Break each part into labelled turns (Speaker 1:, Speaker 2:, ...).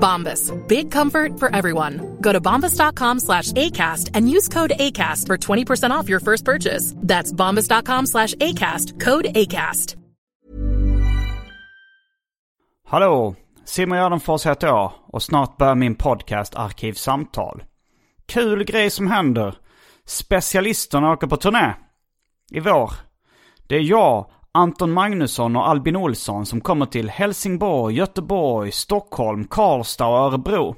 Speaker 1: Bombas. Big comfort for everyone. Go to bombas.com slash ACAST and use code ACAST for 20% off your first purchase. That's bombas.com slash ACAST. Code ACAST.
Speaker 2: Hallå! Simon Gärdenfors heter jag och snart börjar min podcast Arkivsamtal. Kul grej som händer. Specialisterna åker på turné. I vår. Det är jag, Anton Magnusson och Albin Olsson som kommer till Helsingborg, Göteborg, Stockholm, Karlstad och Örebro.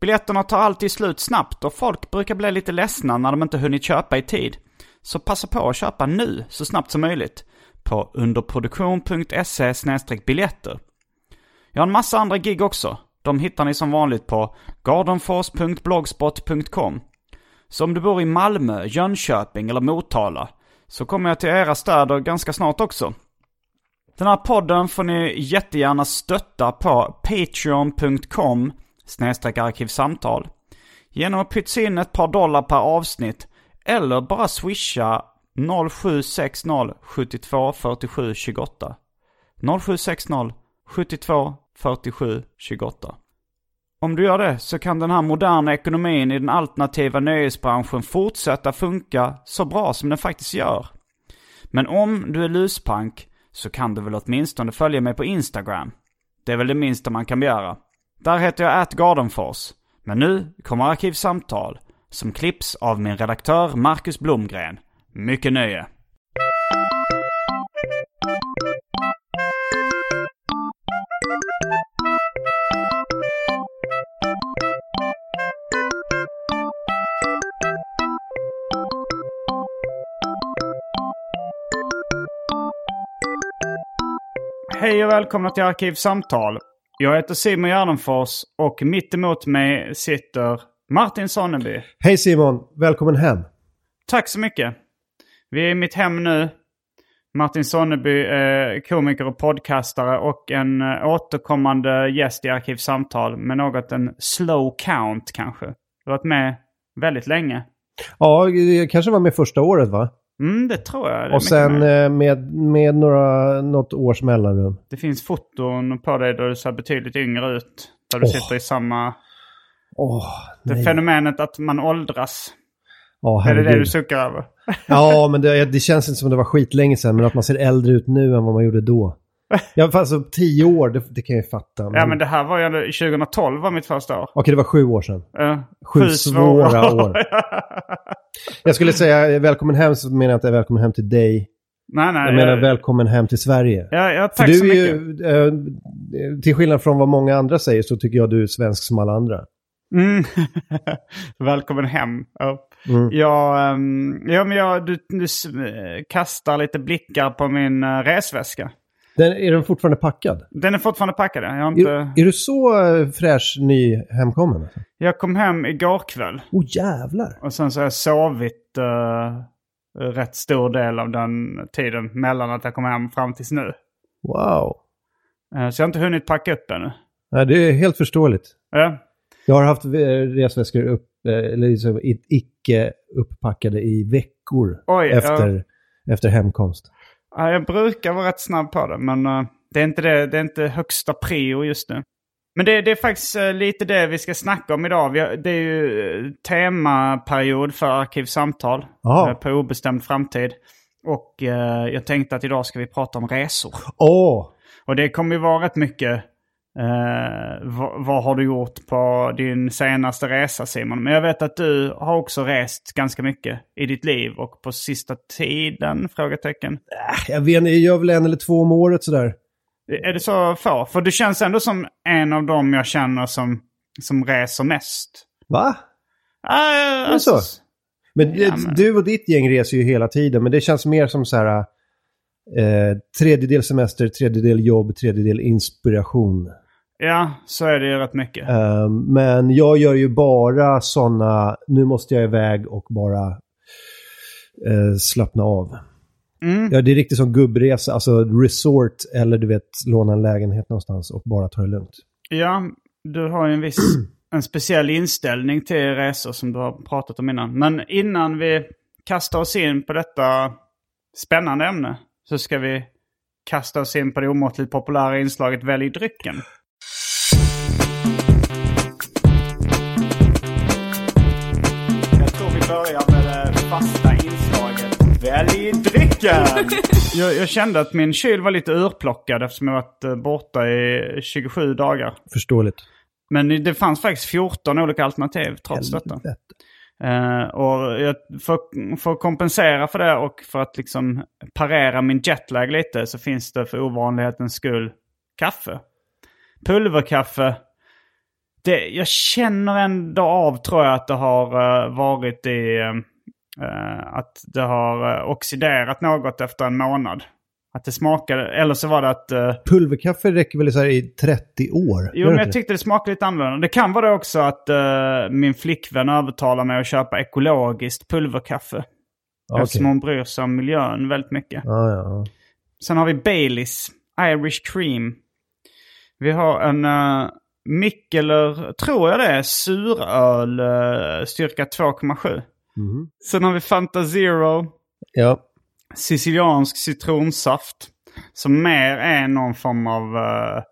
Speaker 2: Biljetterna tar alltid slut snabbt och folk brukar bli lite ledsna när de inte hunnit köpa i tid. Så passa på att köpa nu så snabbt som möjligt på underproduktion.se biljetter. Jag har en massa andra gig också. De hittar ni som vanligt på gardenfors.blogspot.com. Så om du bor i Malmö, Jönköping eller Motala så kommer jag till era städer ganska snart också. Den här podden får ni jättegärna stötta på patreon.com arkivsamtal. Genom att pytsa in ett par dollar per avsnitt eller bara swisha 0760 72 47 28. 0760 72 47 28. Om du gör det så kan den här moderna ekonomin i den alternativa nöjesbranschen fortsätta funka så bra som den faktiskt gör. Men om du är luspank så kan du väl åtminstone följa mig på Instagram. Det är väl det minsta man kan begära. Där heter jag atgardenfors. Men nu kommer Arkivsamtal som klipps av min redaktör Marcus Blomgren. Mycket nöje! Hej och välkomna till Arkivsamtal. Jag heter Simon Gärdenfors och mitt emot mig sitter Martin Sonneby.
Speaker 3: Hej Simon, välkommen hem.
Speaker 2: Tack så mycket. Vi är i mitt hem nu. Martin Sonneby är komiker och podcastare och en eh, återkommande gäst i Arkivsamtal med något en slow count kanske. Du har varit med väldigt länge.
Speaker 3: Ja, det kanske var med första året va?
Speaker 2: Mm, det tror jag. Det
Speaker 3: Och sen
Speaker 2: mer.
Speaker 3: eh, med, med några, något års mellanrum.
Speaker 2: Det finns foton på dig där du ser betydligt yngre ut. Där du
Speaker 3: Åh.
Speaker 2: sitter i samma...
Speaker 3: Åh,
Speaker 2: Det
Speaker 3: nej.
Speaker 2: fenomenet att man åldras.
Speaker 3: Ja,
Speaker 2: Är det det du suckar över?
Speaker 3: Ja, men det, det känns inte som det var skitlänge sedan, men att man ser äldre ut nu än vad man gjorde då. Ja, fast alltså tio år, det, det kan jag ju fatta.
Speaker 2: Ja men det här var ju ändå, 2012 var mitt första år.
Speaker 3: Okej, det var sju år sedan.
Speaker 2: Uh,
Speaker 3: Sju svåra år. Jag skulle säga välkommen hem, så menar jag inte välkommen hem till dig.
Speaker 2: nej nej.
Speaker 3: Jag menar
Speaker 2: jag-
Speaker 3: välkommen hem till Sverige.
Speaker 2: Ja, ja
Speaker 3: För
Speaker 2: tack
Speaker 3: du
Speaker 2: så
Speaker 3: är
Speaker 2: mycket.
Speaker 3: ju, eh, till skillnad från vad många andra säger, så tycker jag du är svensk som alla andra.
Speaker 2: Mm. Välkommen hem. Ja.
Speaker 3: Mm.
Speaker 2: Jag, ehm, ja, men jag, du, du kastar lite blickar på min uh, resväska.
Speaker 3: Den, är den fortfarande packad?
Speaker 2: Den är fortfarande packad. Jag, har inte,
Speaker 3: Är, är du så eh, fräsch ny hemkommen? Alltså?
Speaker 2: jag kom hem igår kväll.
Speaker 3: Oh jävlar!
Speaker 2: Och sen så har jag sovit uh, rätt stor del av den tiden mellan att jag kom hem fram tills nu.
Speaker 3: Wow!
Speaker 2: Eh, så jag har inte hunnit packa upp ännu.
Speaker 3: Nej, det är helt förståeligt.
Speaker 2: Ja.
Speaker 3: Jag har haft resväskor upp, eller liksom icke upppackade i veckor
Speaker 2: Oj,
Speaker 3: efter, efter hemkomst.
Speaker 2: Ja, jag brukar vara rätt snabb på det, men eh, det, är inte det, det är inte högsta prio just nu. Men det, det är faktiskt eh, lite det vi ska snacka om idag. Har, det är ju eh, temaperiod för Arkivsamtal eh, på obestämd framtid. Och jag tänkte att idag ska vi prata om resor.
Speaker 3: Åh!
Speaker 2: Och det kommer ju vara rätt mycket Eh, vad, vad har du gjort på din senaste resa Simon? Men jag vet att du har också rest ganska mycket i ditt liv och på sista tiden? Frågetecken.
Speaker 3: Jag vet inte, jag gör väl en eller två om året sådär.
Speaker 2: Är det så få? För du känns ändå som en av dem jag känner som, som reser mest.
Speaker 3: Va?
Speaker 2: Äh,
Speaker 3: det så? Men,
Speaker 2: Ja,
Speaker 3: det-
Speaker 2: men-
Speaker 3: du och ditt gäng reser ju hela tiden, men det känns mer som så här... Eh, tredjedel semester, tredjedel jobb, tredjedel inspiration.
Speaker 2: Ja, så är det ju rätt mycket.
Speaker 3: Eh, men jag gör ju bara sådana, nu måste jag iväg och bara eh, slappna av.
Speaker 2: Mm.
Speaker 3: Ja, det är riktigt som gubbresa, alltså resort eller du vet låna en lägenhet någonstans och bara ta det lugnt.
Speaker 2: Ja, du har ju en viss, en speciell inställning till resor som du har pratat om innan. Men innan vi kastar oss in på detta spännande ämne så ska vi kasta oss in på det omåttligt populära inslaget Välj drycken. Börjar med det fasta inslaget Välj drycken! jag, jag kände att min kyl var lite urplockad eftersom jag varit eh, borta i 27 dagar.
Speaker 3: Förståeligt.
Speaker 2: Men det fanns faktiskt 14 olika alternativ trots detta.
Speaker 3: Helvete.
Speaker 2: Eh, och jag, för, för att kompensera för det och för att liksom parera min jetlag lite så finns det för ovanlighetens skull kaffe. Pulverkaffe. Det, jag känner ändå av tror jag att det har eh, varit i... eh, att det har eh, oxiderat något efter en månad. Att det smakade, eller så var det att... eh,
Speaker 3: Pulverkaffe räcker väl så här i 30 år?
Speaker 2: Jo, men jag tyckte det smakade lite annorlunda. Det kan vara det också att eh, min flickvän övertalar mig att köpa ekologiskt pulverkaffe.
Speaker 3: Ja,
Speaker 2: Eftersom hon bryr sig om miljön väldigt mycket.
Speaker 3: Ja, ja.
Speaker 2: Sen har vi Baileys Irish Cream. Vi har en uh, Mikkeler, tror jag det är, suröl uh, styrka 2,7.
Speaker 3: Mhm.
Speaker 2: Sen har vi Fanta Zero,
Speaker 3: ja.
Speaker 2: siciliansk citronsaft. Som mer är någon form av uh,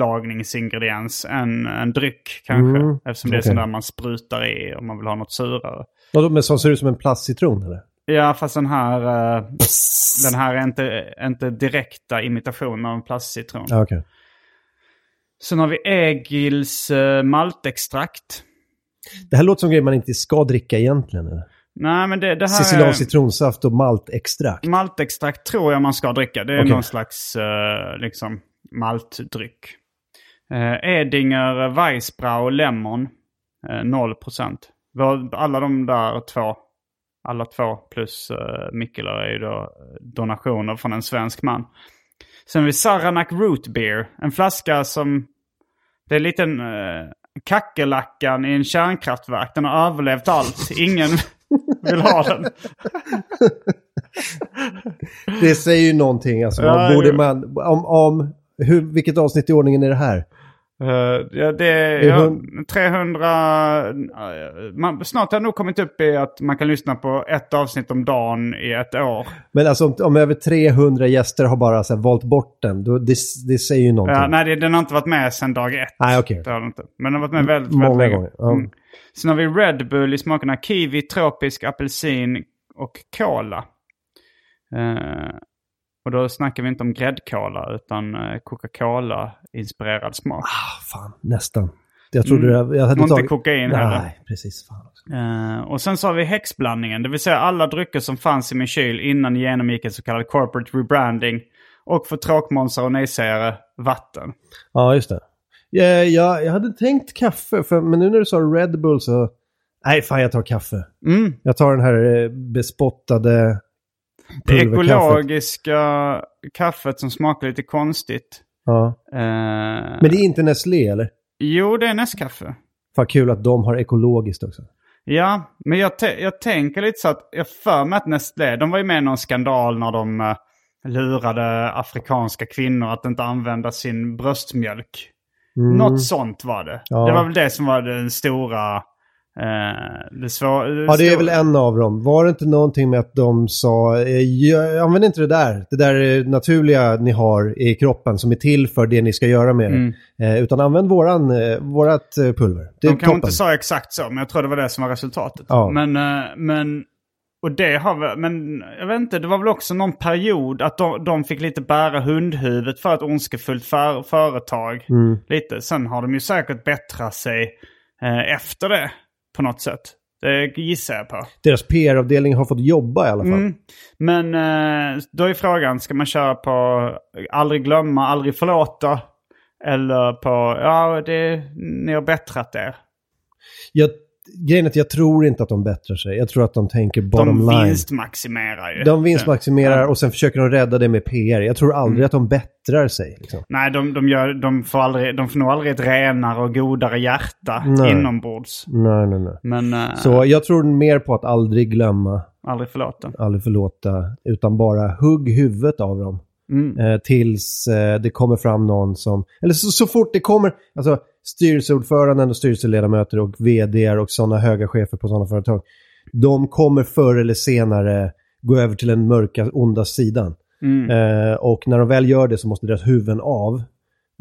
Speaker 2: matlagningsingrediens än en dryck kanske.
Speaker 3: Mm,
Speaker 2: Eftersom det är
Speaker 3: okej.
Speaker 2: sånt där man sprutar i om man vill ha något surare.
Speaker 3: Och då- Men som ser ut som en plastcitron eller?
Speaker 2: Ja, fast den här, eh, den här är inte, inte direkta imitationen av en plastcitron.
Speaker 3: Okej.
Speaker 2: Sen har vi Egils uh, maltextrakt.
Speaker 3: Det här låter som grejer man inte ska dricka egentligen. Eller?
Speaker 2: Nej, men det, det här
Speaker 3: Siciliansk
Speaker 2: är...
Speaker 3: citronsaft och maltextrakt.
Speaker 2: Maltextrakt tror jag man ska dricka. Det är
Speaker 3: Okej.
Speaker 2: någon slags eh, liksom maltdryck. Uh, Edinger Weissbrau Lemon. Uh, 0%. Vi har Alla de där två. Alla två plus uh, Mikkeler är ju då donationer från en svensk man. Sen har vi Saranac Root Beer. En flaska som... Det är en liten uh, kackerlackan i en kärnkraftverk. Den har överlevt allt. Ingen vill ha den.
Speaker 3: Det säger ju någonting. Alltså,
Speaker 2: Ja,
Speaker 3: man borde
Speaker 2: jo.
Speaker 3: man, om, om, hur, vilket avsnitt i ordningen är det här?
Speaker 2: Eh, ja, det är ja,
Speaker 3: hund-
Speaker 2: 300... eh, man, snart har jag nog kommit upp i att man kan lyssna på ett avsnitt om dagen i ett år.
Speaker 3: Men alltså om, om över 300 gäster har bara så här, valt bort den, då, det, det säger ju någonting.
Speaker 2: Ja, nej, det, den har inte varit med sedan dag ett.
Speaker 3: Nej, okej.
Speaker 2: Det har den inte. Men den har varit med väldigt,
Speaker 3: Många
Speaker 2: väldigt länge.
Speaker 3: gånger, ja.
Speaker 2: Mm. Sen har vi Red Bull i smakerna kiwi, tropisk, apelsin och cola. Eh, och då snackar vi inte om gräddkola utan eh, Coca-Cola-inspirerad smak.
Speaker 3: Ah, fan, nästan. Jag trodde
Speaker 2: Mm.
Speaker 3: jag hade
Speaker 2: Och inte
Speaker 3: tagit...
Speaker 2: kokain heller.
Speaker 3: Nej, precis. Fan.
Speaker 2: Eh, och sen så har vi häxblandningen, det vill säga alla drycker som fanns i min kyl innan jag genomgick en så kallad corporate rebranding. Och för tråkmånsar och nejsägare, vatten.
Speaker 3: Ja, just det. Ja, jag, jag hade tänkt kaffe, för, men nu när du sa Red Bull så... Nej, fan jag tar kaffe.
Speaker 2: Mm.
Speaker 3: Jag tar den här eh, bespottade
Speaker 2: Det ekologiska kaffet som smakar lite konstigt.
Speaker 3: Ja.
Speaker 2: Eh,
Speaker 3: Men det är inte Nestlé, eller?
Speaker 2: Jo, det är Nescafé.
Speaker 3: Fan kul att de har ekologiskt också.
Speaker 2: Ja, men jag, jag tänker lite så att jag för mig att Nestlé, de var ju med i någon skandal när de eh, lurade afrikanska kvinnor att inte använda sin bröstmjölk. Något sånt var det.
Speaker 3: Mm. Ja.
Speaker 2: Det var väl det som var den stora... Eh, det svår,
Speaker 3: Ja, det är väl en av dem. Var det inte någonting med att de sa, eh, "Jag- använd inte det där, det där naturliga ni har i kroppen som är till för det ni ska göra med det. Eh, utan använd våran, vårat pulver. Det
Speaker 2: De kanske inte sa exakt så, men jag tror det var det som var resultatet.
Speaker 3: Ja.
Speaker 2: Men, men Och det har men jag vet inte, det var väl också någon period att de, de fick lite bära hundhuvudet för ett ondskefullt för, företag. Lite. Sen har de ju säkert bättrat sig efter det på något sätt. Det gissar jag på.
Speaker 3: Deras PR-avdelning har fått jobba i alla fall.
Speaker 2: Mm. Men eh, då är frågan, ska man köra på aldrig glömma, aldrig förlåta? Eller på, ja, det, ni har bättrat er.
Speaker 3: Jag, grejen är att jag tror inte att de bättrar sig. Jag tror att de tänker bottom
Speaker 2: De
Speaker 3: line.
Speaker 2: vinstmaximerar ju.
Speaker 3: De vinstmaximerar och sen försöker de rädda det med PR. Jag tror aldrig att de bättrar sig. Liksom.
Speaker 2: Nej, de, de, gör, de, får aldrig, de får nog aldrig ett renare och godare hjärta
Speaker 3: Nej.
Speaker 2: inombords.
Speaker 3: Nej, nej, nej.
Speaker 2: Men eh,
Speaker 3: Så jag tror mer på att aldrig glömma,
Speaker 2: aldrig förlåta.
Speaker 3: aldrig förlåta, utan bara hugg huvudet av dem.
Speaker 2: Mm.
Speaker 3: Eh, tills eh, det kommer fram någon som... Eller så, så fort det kommer... Alltså styrelseordföranden och styrelseledamöter och vd och sådana höga chefer på sådana företag. De kommer förr eller senare gå över till den mörka, onda sidan.
Speaker 2: Mm.
Speaker 3: Eh, och när de väl gör det så måste deras huvuden av.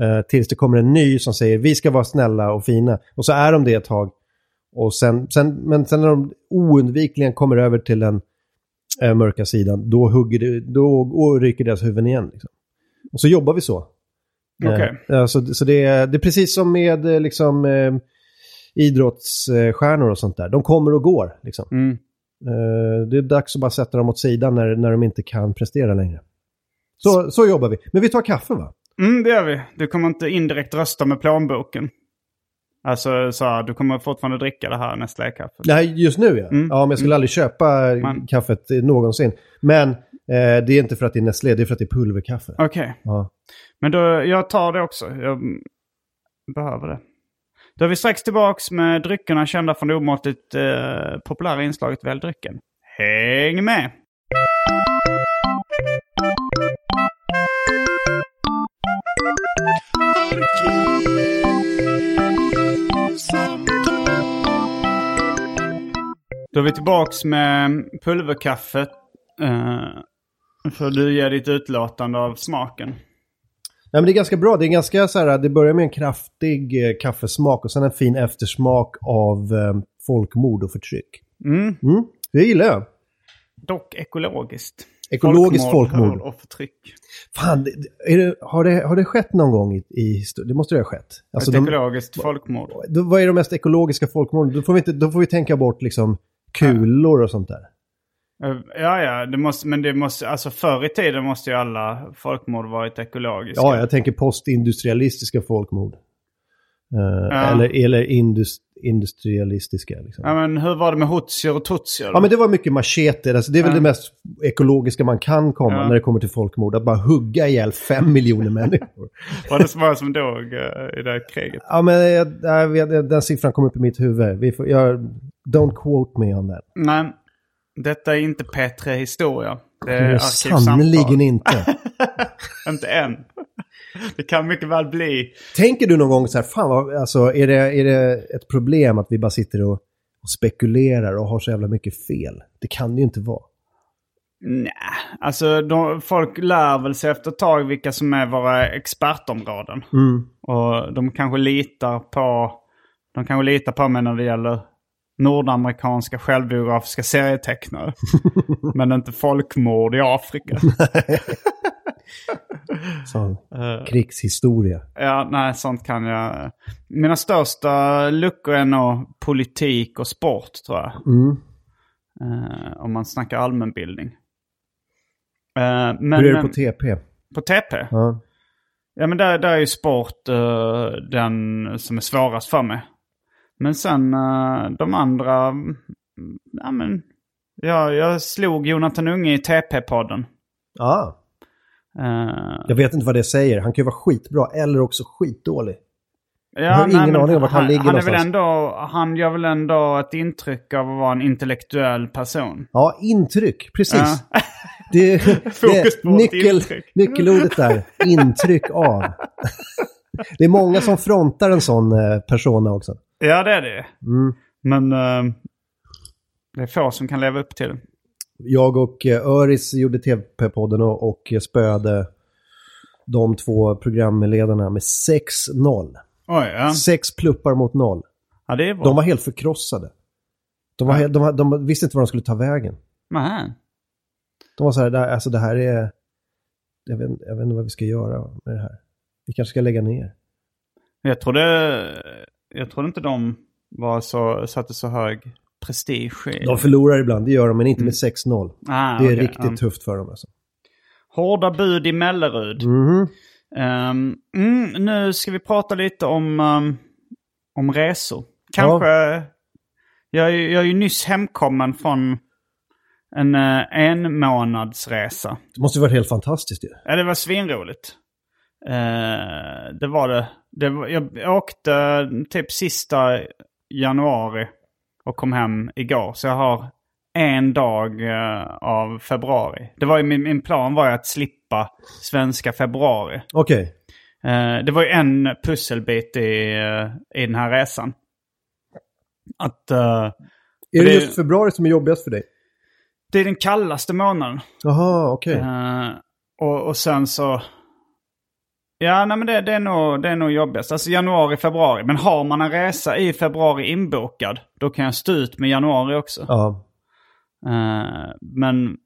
Speaker 3: Eh, tills det kommer en ny som säger vi ska vara snälla och fina. Och så är de det ett tag. Och sen, sen, men sen när de oundvikligen kommer över till den eh, mörka sidan, då, hugger det, då ryker deras huvuden igen. Liksom. Och så jobbar vi så.
Speaker 2: Okej.
Speaker 3: Eh, så så det, är, det är precis som med eh, liksom, eh, idrottsstjärnor och sånt där. De kommer och går. Liksom.
Speaker 2: Mm.
Speaker 3: Eh, det är dags att bara sätta dem åt sidan när, när de inte kan prestera längre. Så, så jobbar vi. Men vi tar kaffe va?
Speaker 2: Mm, det gör vi. Du kommer inte indirekt rösta med plånboken. Alltså, så här, du kommer fortfarande dricka det här Nestlé-kaffet.
Speaker 3: Nej, just nu ja.
Speaker 2: Mm.
Speaker 3: Ja, men jag skulle aldrig köpa
Speaker 2: Men-
Speaker 3: kaffet någonsin. Men eh, det är inte för att det är Nestlé, det är för att det är pulverkaffe.
Speaker 2: Okej.
Speaker 3: Ja.
Speaker 2: Men då, jag tar det också. Jag behöver det. Då är vi strax tillbaks med dryckerna kända från det omåttligt eh, populära inslaget Välj drycken. Häng med! Då är vi tillbaks med pulverkaffet. Eh, för du ger ditt utlåtande av smaken.
Speaker 3: Nej, men det är ganska bra. Det är ganska så här, det börjar med en kraftig eh, kaffesmak och sen en fin eftersmak av eh, folkmord och förtryck.
Speaker 2: Mm.
Speaker 3: Mm, det gillar jag.
Speaker 2: Dock ekologiskt.
Speaker 3: Ekologiskt folkmord.
Speaker 2: och förtryck.
Speaker 3: Fan, det- det, har, det, har det skett någon gång i, i? Det måste det ha skett. Alltså,
Speaker 2: Ett
Speaker 3: de,
Speaker 2: ekologiskt folkmord.
Speaker 3: då, vad är de mest ekologiska folkmorden? Då får vi, inte, då får vi tänka bort liksom kulor och sånt där.
Speaker 2: Eh, Ja, ja, det måste, men det måste, alltså förr i tiden måste ju alla folkmord varit ekologiska.
Speaker 3: Ja, jag tänker postindustrialistiska folkmord. Eh,
Speaker 2: Ja.
Speaker 3: Eller, eller indus, industrialistiska. Liksom.
Speaker 2: Ja, men hur var det med hotsier och tutsier?
Speaker 3: Ja, men det var mycket machete. Alltså, det är väl
Speaker 2: Ja.
Speaker 3: det mest ekologiska man kan komma
Speaker 2: Ja.
Speaker 3: när det kommer till folkmord. Att bara hugga ihjäl fem miljoner människor.
Speaker 2: Var det så många som dog eh, i det här kriget?
Speaker 3: Ja, men jag, jag, den siffran kom upp i mitt huvud. Vi får, jag, don't quote me on that.
Speaker 2: Nej, detta är inte P3 Historia. Det är
Speaker 3: sannerligen inte.
Speaker 2: Inte än. Det kan mycket väl bli.
Speaker 3: Tänker du någon gång så här, fan vad, alltså, är det, är det ett problem att vi bara sitter och, och spekulerar och har så jävla mycket fel? Det kan det ju inte vara.
Speaker 2: Nej, alltså de, folk lär väl sig efter ett tag vilka som är våra expertområden.
Speaker 3: Mm.
Speaker 2: Och de kanske litar på de kanske litar på mig när det gäller nordamerikanska självbiografiska serietecknare. men inte folkmord i Afrika.
Speaker 3: Så, krigshistoria.
Speaker 2: Ja, nej, sånt kan jag. Mina största luckor är nog politik och sport, tror jag.
Speaker 3: Mm.
Speaker 2: Eh, om man snackar allmänbildning. Eh, men,
Speaker 3: Hur är det på TP?
Speaker 2: på TP?
Speaker 3: Ja.
Speaker 2: Ja, men där, där är ju sport eh, den som är svårast för mig. Men sen eh, de andra, mm, ja men, ja, jag slog Jonathan Unge i TP-podden.
Speaker 3: Ah,
Speaker 2: Eh,
Speaker 3: jag vet inte vad det säger. Han kan ju vara skitbra eller också skitdålig.
Speaker 2: ja,
Speaker 3: har ingen
Speaker 2: men
Speaker 3: aning om vart han ligger
Speaker 2: han, är väl
Speaker 3: någonstans.
Speaker 2: ändå, han gör väl ändå ett intryck av att vara en intellektuell person.
Speaker 3: Ja, intryck. Precis.
Speaker 2: Ja.
Speaker 3: Det,
Speaker 2: Fokus på
Speaker 3: nyckel,
Speaker 2: intryck.
Speaker 3: nyckelordet där. Intryck av. Det är många som frontar en sån eh, persona också.
Speaker 2: Ja, det är det.
Speaker 3: Mm.
Speaker 2: Men eh, det är få som kan leva upp till det.
Speaker 3: Jag och eh, Öris gjorde TV-podden och, och spöade de två programledarna med 6-0.
Speaker 2: Oj, ja.
Speaker 3: Sex pluppar mot noll.
Speaker 2: ja det är bra.
Speaker 3: De var helt förkrossade. De, var,
Speaker 2: Ja.
Speaker 3: de, var- de visste inte var de skulle ta vägen.
Speaker 2: Nej.
Speaker 3: De var så här, "Det alltså det här är... Jag vet, jag vet inte vad vi ska göra med det här. Vi kanske ska lägga ner.
Speaker 2: Jag trodde, jag trodde inte de var så, satte så hög prestige i...
Speaker 3: De förlorar ibland, det gör de, men inte med 6-0.
Speaker 2: Ah,
Speaker 3: Det är
Speaker 2: okej,
Speaker 3: riktigt
Speaker 2: ja.
Speaker 3: tufft för dem alltså.
Speaker 2: Hårda bud i Mellerud.
Speaker 3: Mhm.
Speaker 2: Ehm, mm, nu ska vi prata lite om, ehm, om resor. Kanske... Jag, är, ju- jag är ju nyss hemkommen från en uh, en månadsresa.
Speaker 3: Det måste ju varit helt fantastiskt ju.
Speaker 2: Ja, det var svinroligt. Eh, det var det. Det var, jag åkte typ sista januari och kom hem igår. Så jag har en dag eh, av februari. Det var ju, min, min plan var ju att slippa svenska februari.
Speaker 3: Okej.
Speaker 2: Eh, det var ju en pusselbit i, eh, i den här resan. Att
Speaker 3: Är det,
Speaker 2: det-
Speaker 3: just februari som är jobbigast för dig?
Speaker 2: det är den kallaste månaden.
Speaker 3: Jaha, okej.
Speaker 2: Eh, och, och sen så... Ja, nej men det, det, är nog, det är nog jobbigast. Alltså januari, februari. Men har man en resa i februari inbokad, då kan jag stå ut med januari också.
Speaker 3: Ja.
Speaker 2: Eh, men,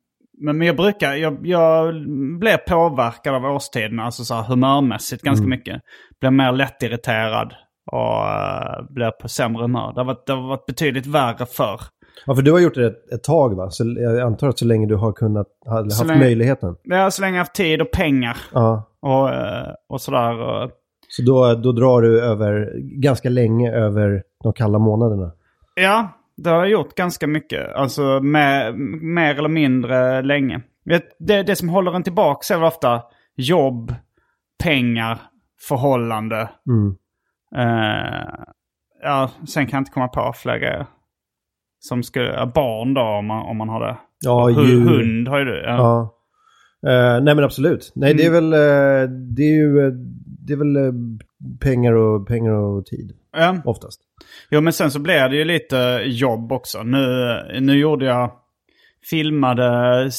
Speaker 2: men, men jag brukar, jag, jag blir påverkad av årstiderna, alltså så här humörmässigt ganska mycket. Blir mer lättirriterad och uh, blir på sämre humör. Det har varit, det har varit betydligt värre förr.
Speaker 3: Ja, för du har gjort det ett, ett tag va? Så jag antar att så länge du har kunnat, har haft
Speaker 2: länge-
Speaker 3: möjligheten.
Speaker 2: Har så länge jag haft tid och pengar
Speaker 3: Ja.
Speaker 2: och, eh, och sådär.
Speaker 3: Så då, då drar du över, ganska länge över de kalla månaderna.
Speaker 2: Ja, det har jag gjort ganska mycket. Alltså med, mer eller mindre länge. Det, det, som håller en tillbaka är väl ofta jobb, pengar, förhållande.
Speaker 3: Mm.
Speaker 2: Eh, ja, sen kan jag inte komma på fler grejer. Som ja, barn då om man, om man har det.
Speaker 3: Ja, djur.
Speaker 2: Hund har ju du. Ja.
Speaker 3: Ja. Eh, nej men absolut. Nej det är väl, eh, det är ju, eh, det är väl eh, pengar och, pengar och tid
Speaker 2: Ja.
Speaker 3: oftast.
Speaker 2: Jo, men sen så blev det ju lite jobb också. Nu, nu gjorde jag, filmade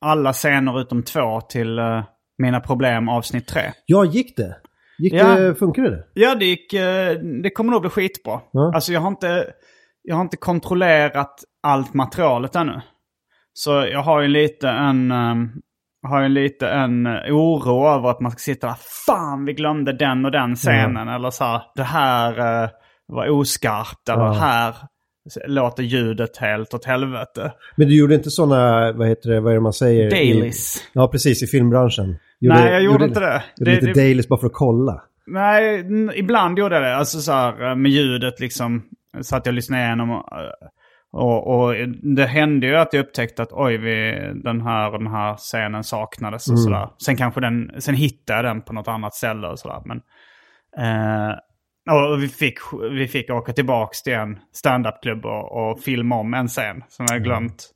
Speaker 2: alla scener utom två till eh, Mina problem avsnitt tre.
Speaker 3: Ja, gick det? Gick
Speaker 2: Ja.
Speaker 3: det, funkade det?
Speaker 2: Ja, det gick, eh, det kommer nog bli skitbra.
Speaker 3: Ja.
Speaker 2: Alltså jag har inte, jag har inte kontrollerat allt materialet ännu. Så jag har ju lite en, um, har ju lite en eh, oro över att man ska sitta där. Fan, vi glömde den och den scenen. Eller så här, det här eh, var oskarpt. Eller
Speaker 3: Ja.
Speaker 2: här låter ljudet helt åt helvete.
Speaker 3: Men du gjorde inte sådana, vad heter det, vad är det man säger?
Speaker 2: Dailies.
Speaker 3: Ja, precis, i filmbranschen.
Speaker 2: Nej, jag gjorde inte det.
Speaker 3: Gjorde
Speaker 2: Det-
Speaker 3: lite
Speaker 2: det-
Speaker 3: dailies bara för att kolla.
Speaker 2: Nej, ibland gjorde jag det. Alltså så här eh, med ljudet liksom. Så att jag lyssnade igenom. Och, och, och det hände ju att jag upptäckte att oj, vi, den, här, den här scenen saknades och sådär. Sen kanske den, sen hittade jag den på något annat ställe och sådär. Men, eh, och vi fick, vi fick åka tillbaks till en standupklubb och, och filma om en scen som jag hade glömt.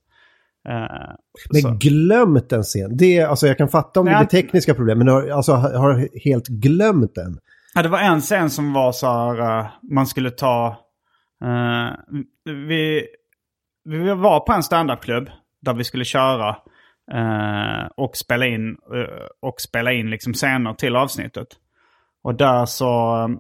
Speaker 2: Eh,
Speaker 3: Men
Speaker 2: så-
Speaker 3: glömt en scen. Det, är- alltså jag kan fatta om det
Speaker 2: Nej,
Speaker 3: blir tekniska problem, men har, alltså, har har helt glömt den.
Speaker 2: Ja, det var en scen som var så här, eh, man skulle ta... Eh, vi, vi var på en standupklubb där vi skulle köra eh, och spela in, eh, och spela in liksom scener till avsnittet. Och där så...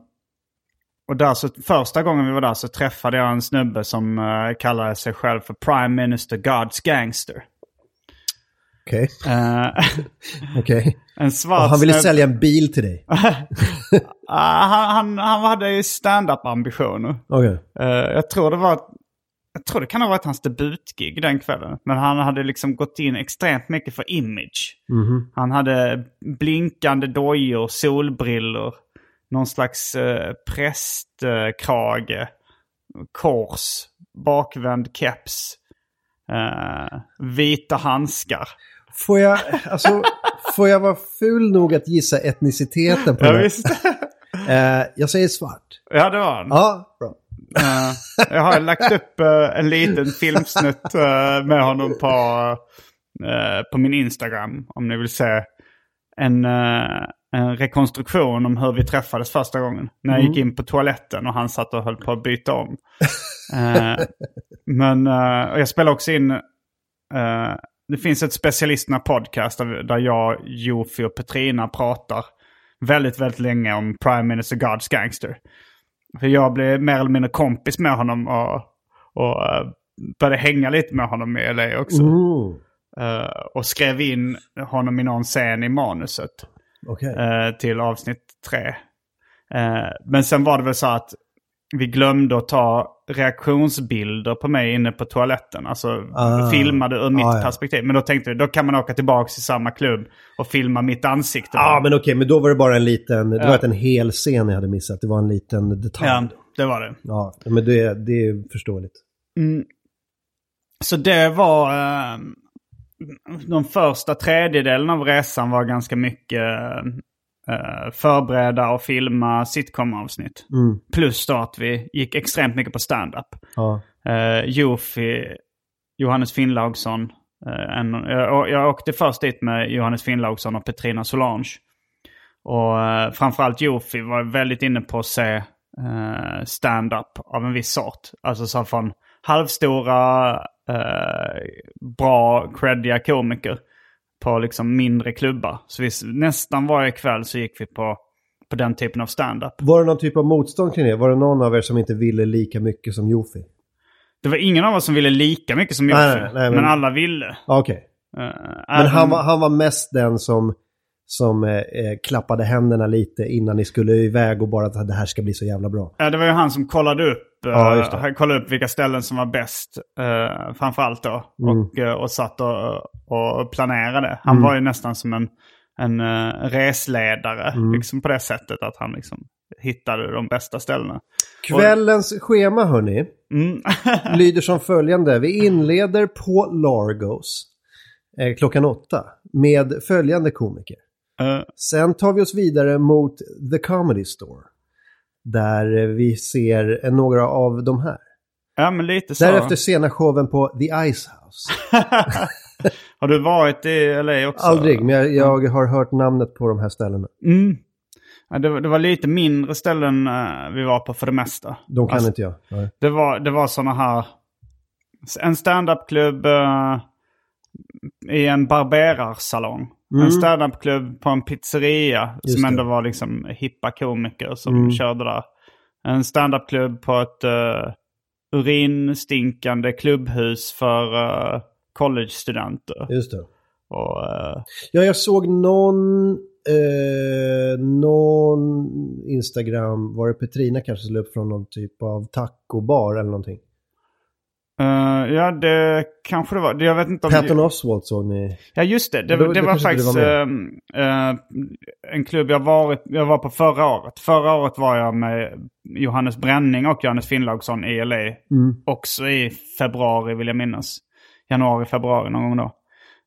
Speaker 2: Och där så, första gången vi var där så träffade jag en snubbe som uh, kallade sig själv för Prime Minister God's Gangster.
Speaker 3: Okej,
Speaker 2: Eh,
Speaker 3: okej.
Speaker 2: en svart
Speaker 3: Och Han ville sälja en bil till dig.
Speaker 2: Ah, han, han, han hade ju stand-up-ambitioner.
Speaker 3: Okej.
Speaker 2: Eh, jag tror det var... Jag tror det kan ha varit hans debutgig den kvällen. Men han hade liksom gått in extremt mycket för image.
Speaker 3: Mhm.
Speaker 2: Han hade blinkande dojor, solbrillor, någon slags uh, prästkrage, kors, bakvänd keps, eh, vita handskar.
Speaker 3: Får jag, alltså, får jag vara ful nog att gissa etniciteten på
Speaker 2: Ja, visst.
Speaker 3: Eh, jag säger svart.
Speaker 2: ja, det var han.
Speaker 3: Ja, bra.
Speaker 2: Eh, jag har lagt upp eh, en liten filmsnutt eh, med honom på, på min Instagram. Om ni vill se en, en rekonstruktion om hur vi träffades första gången. När jag gick in på toaletten och han satt och höll på att byta om. Men jag spelar också in... det finns ett specialisterna podcast där, där jag, Jofi och Petrina pratar väldigt, väldigt länge om Prime Minister God's Gangster. För jag blev mer eller mindre kompis med honom och, och, eh, började hänga lite med honom i LA också. Eh, och skrev in honom i någon scen i manuset
Speaker 3: Okej.
Speaker 2: eh, till avsnitt tre. Eh, men sen var det väl så att vi glömde att ta reaktionsbilder på mig inne på toaletten. Alltså
Speaker 3: Ah.
Speaker 2: filmade ur mitt
Speaker 3: Ah, ja.
Speaker 2: perspektiv. Men då tänkte vi, då kan man åka tillbaka till samma klubb och filma mitt ansikte.
Speaker 3: Ja, men okej, men då var det bara en liten... Det var inte en hel scen jag hade missat. Det var en liten detalj.
Speaker 2: ja, det var det.
Speaker 3: Ja, men det, det är förståeligt.
Speaker 2: Så det var... Eh, de första tredjedelen av resan var ganska mycket eh, förbereda och filma sitcom-avsnitt.
Speaker 3: Mm.
Speaker 2: Plus då att vi gick extremt mycket på stand-up.
Speaker 3: Ja.
Speaker 2: Uh, Jofi, Johannes Finnlaugsson. eh, en, jag, jag åkte först dit med Johannes Finnlaugsson och Petrina Solange. Och uh, framförallt Jofi var väldigt inne på att se uh, stand-up av en viss sort. Alltså så från halvstora, uh, bra, creddiga komiker på liksom mindre klubbar. Så vi, nästan varje kväll så gick vi på, på den typen av stand-up.
Speaker 3: Var det någon typ av motstånd kring det? Var det någon av er som inte ville lika mycket som Jofi?
Speaker 2: Det var ingen av oss som ville lika mycket som Jofi. men...
Speaker 3: men-
Speaker 2: alla ville.
Speaker 3: Okej.
Speaker 2: Eh,
Speaker 3: Men han var, han var mest den som, som eh, eh, klappade händerna lite innan ni skulle iväg och bara att det här ska bli så jävla bra.
Speaker 2: Ja, det var ju han som kollade upp,
Speaker 3: Ja, just det.
Speaker 2: han kollade upp vilka ställen som var bäst. Uh, framförallt då.
Speaker 3: Mm.
Speaker 2: Och, eh, och satt och, och planerade. Han var ju nästan som en, en eh, resledare.
Speaker 3: Mm.
Speaker 2: Liksom på det sättet att han liksom hittade de bästa ställena.
Speaker 3: Kvällens schema hörni,
Speaker 2: Mm.
Speaker 3: lyder som följande. Vi inleder på Largos eh, klockan åtta med följande komiker.
Speaker 2: Eh,
Speaker 3: Sen tar vi oss vidare mot The Comedy Store. Där vi ser några av de här.
Speaker 2: ja, men lite så.
Speaker 3: Därefter sena showen på The Ice House.
Speaker 2: Har du varit i LA också?
Speaker 3: Aldrig, men jag, jag har hört namnet på de här ställena.
Speaker 2: Mm. Ja, det, var- det var lite mindre ställen eh, vi var på för det mesta.
Speaker 3: De kan
Speaker 2: Alltså,
Speaker 3: inte jag. Nej.
Speaker 2: Det var, det var sådana här... En standupklubb uh, i en barberarsalong. En standupklubb på en pizzeria
Speaker 3: Mm. Just
Speaker 2: som
Speaker 3: det.
Speaker 2: ändå var liksom hippa komiker som
Speaker 3: Mm.
Speaker 2: körde där. En standupklubb på ett uh, urinstinkande klubbhus för uh, collegestudenter.
Speaker 3: Just det.
Speaker 2: Och, eh,
Speaker 3: Ja, jag såg någon, eh, någon Instagram, var det Petrina kanske som la upp från någon typ av tacobar eller någonting.
Speaker 2: Eh, ja, det kanske det var. Jag vet inte om...
Speaker 3: Patton Oswalt såg ni.
Speaker 2: Ja just det, det, det
Speaker 3: då
Speaker 2: var faktiskt
Speaker 3: var
Speaker 2: eh, en klubb jag, varit, jag var på förra året. Förra året var jag med Johannes Bränning och Johannes Finnlaugsson i LA.
Speaker 3: Mm.
Speaker 2: Också i februari vill jag minnas. Januari, februari någon gång då.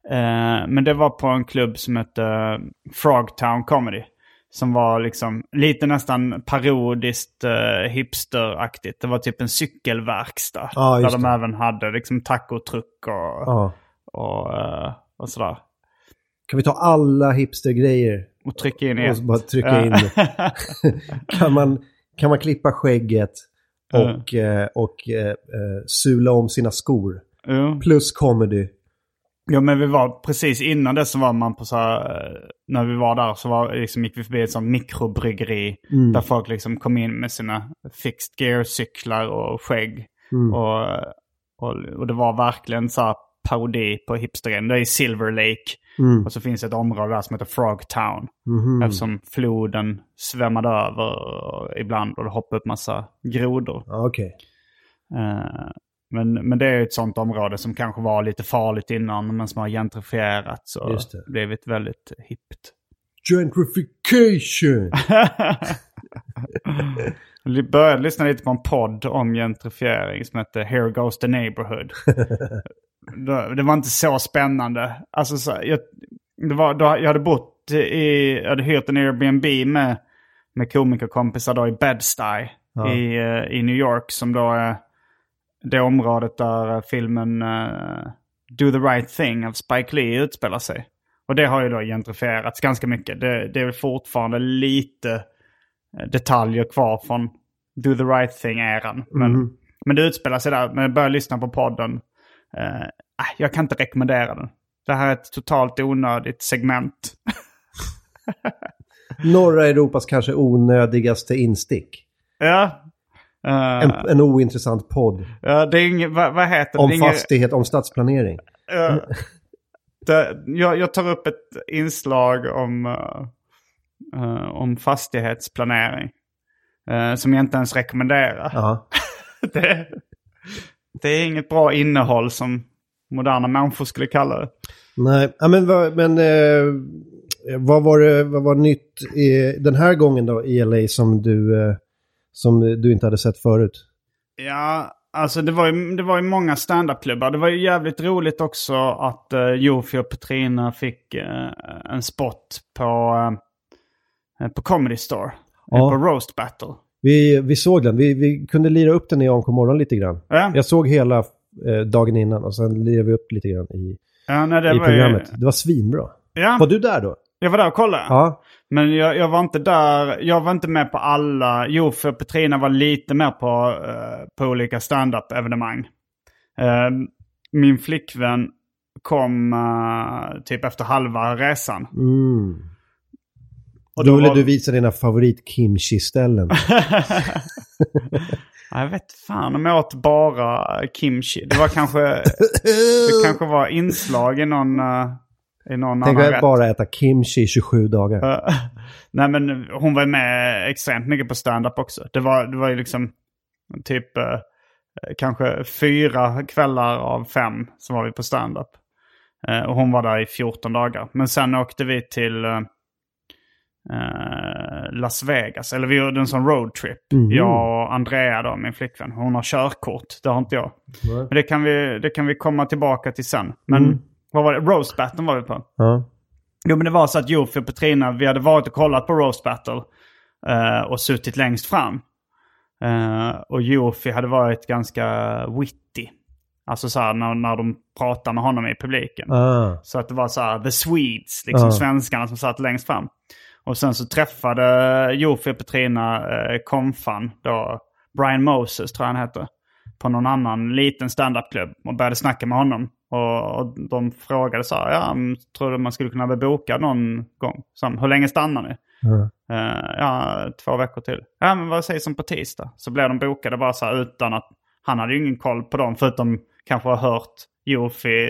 Speaker 2: Eh, men det var på en klubb som hette Frogtown Comedy. Som var liksom lite nästan parodiskt uh, hipsteraktigt. Det var typ en cykelverkstad.
Speaker 3: Ja,
Speaker 2: där de
Speaker 3: det.
Speaker 2: även hade liksom tacotruck och,
Speaker 3: Ja.
Speaker 2: och, eh, och sådär.
Speaker 3: Kan vi ta alla hipstergrejer
Speaker 2: Och trycka in i
Speaker 3: och bara trycka in? kan, man, kan man klippa skägget och, eh, och eh, eh, sula om sina skor?
Speaker 2: jo.
Speaker 3: Plus comedy.
Speaker 2: Ja men vi var precis innan det så var man på så här, eh, när vi var där så var, liksom, gick vi förbi ett sånt mikrobryggeri. Där folk liksom kom in med sina fixed gear-cyklar och skägg. Och, och, och det var verkligen så här parodi på hipstergrejen. Det är i Silver Lake.
Speaker 3: Mm.
Speaker 2: Och så finns ett område där som heter Frogtown.
Speaker 3: Mhm.
Speaker 2: Eftersom floden svämmade över ibland och det hoppade upp massa grodor.
Speaker 3: Ja, Okej.
Speaker 2: Men, men det är ett sånt område som kanske var lite farligt innan men som har gentrifierats och
Speaker 3: Just det.
Speaker 2: blivit väldigt hippt.
Speaker 3: Gentrification!
Speaker 2: Jag började lyssna lite på en podd om gentrifiering som hette Here Goes the Neighborhood. det, det var inte så spännande. Alltså, så, jag, det var, då, jag hade bott i, jag hade hyrt en Airbnb med, med komikerkompisar då i Bed-Stuy
Speaker 3: Ja.
Speaker 2: i, eh, i New York som då är det området där eh, filmen eh, Do the Right Thing av Spike Lee utspelar sig. Och det har ju då gentrifierats ganska mycket. Det, det är fortfarande lite eh, detaljer kvar från Do the Right Thing-eran. Men, men det utspelar sig där. Men jag började lyssna på podden. Ah, jag kan inte rekommendera den. Det här är ett totalt onödigt segment.
Speaker 3: Norra Europas kanske onödigaste instick.
Speaker 2: Ja, Eh,
Speaker 3: En, en ointressant podd.
Speaker 2: ja, det är inget, vad, vad heter det?
Speaker 3: Om
Speaker 2: det
Speaker 3: fastighet, om stadsplanering.
Speaker 2: Eh, det, jag, jag tar upp ett inslag om, eh, eh, om fastighetsplanering. som jag inte ens rekommenderar.
Speaker 3: Ja.
Speaker 2: Det, det är inget bra innehåll som moderna människor skulle kalla det.
Speaker 3: Nej, men, men vad, var det, vad var nytt i, den här gången då i LA som du, som du inte hade sett förut?
Speaker 2: Ja, alltså det var ju, det var ju många standupklubbar. Det var ju jävligt roligt också att uh, Jofi och Petrina fick eh, en spot på, eh, på Comedy Store.
Speaker 3: Ja.
Speaker 2: På Roast Battle.
Speaker 3: Vi, vi såg den, vi, vi kunde lira upp den i AMK morgon lite grann.
Speaker 2: Ja,
Speaker 3: Jag såg hela eh, dagen innan och sen lirade vi upp lite grann i,
Speaker 2: ja, nej, det
Speaker 3: i
Speaker 2: var
Speaker 3: programmet.
Speaker 2: Ju,
Speaker 3: Det var svinbra.
Speaker 2: ja,
Speaker 3: Var du där då?
Speaker 2: jag var där och kollade.
Speaker 3: Ja.
Speaker 2: Men jag, jag var inte där, jag var inte med på alla. Jo, för Petrina var lite mer på, eh, på olika stand-up-evenemang. Eh, min flickvän kom eh, typ efter halva resan.
Speaker 3: Mm.
Speaker 2: Och
Speaker 3: då
Speaker 2: då
Speaker 3: ville
Speaker 2: var-
Speaker 3: du visa dina favorit kimchi-ställen.
Speaker 2: Ja, Jag vet fan om jag åt bara kimchi. Det var kanske, det kanske var inslag i någon, eh, i någon
Speaker 3: Tänk
Speaker 2: annan rätt.
Speaker 3: bara äta kimchi i 27 dagar.
Speaker 2: Nej men hon var med extremt mycket på stand-up också. Det var, det var ju liksom typ eh, kanske fyra kvällar av fem som var vi på stand-up. Eh, och hon var där i 14 dagar. Men sen åkte vi till eh, eh, Las Vegas. Eller vi gjorde en sån roadtrip. Jag och Andrea då, min flickvän. Hon har körkort. Det har inte jag. Men det kan vi, det kan vi komma tillbaka till sen. Men vad var det? Roast Battlen var vi på.
Speaker 3: Ja.
Speaker 2: Jo men det var så att Jofi och Petrina, vi hade varit och kollat på Roast Battle. eh, och suttit längst fram. Eh, och Jofi hade varit ganska witty. Alltså så här när, när de pratade med honom i publiken.
Speaker 3: Ah.
Speaker 2: Så att det var så här the Swedes, liksom
Speaker 3: Ja.
Speaker 2: svenskarna som satt längst fram. Och sen så träffade Jofi och Petrina eh, Konfan, då Brian Moses tror jag han heter. På någon annan liten standupklubb och började snacka med honom. Och, och de frågade så här, ja, mm, tror du man skulle kunna bli bokad någon gång? Så, hur länge stannar ni?
Speaker 3: Ja.
Speaker 2: Eh, ja, två veckor till. Ja, men vad sägs om på tisdag? Så blev de bokade bara så här utan att han hade ju ingen koll på dem förutom kanske ha hört Jofi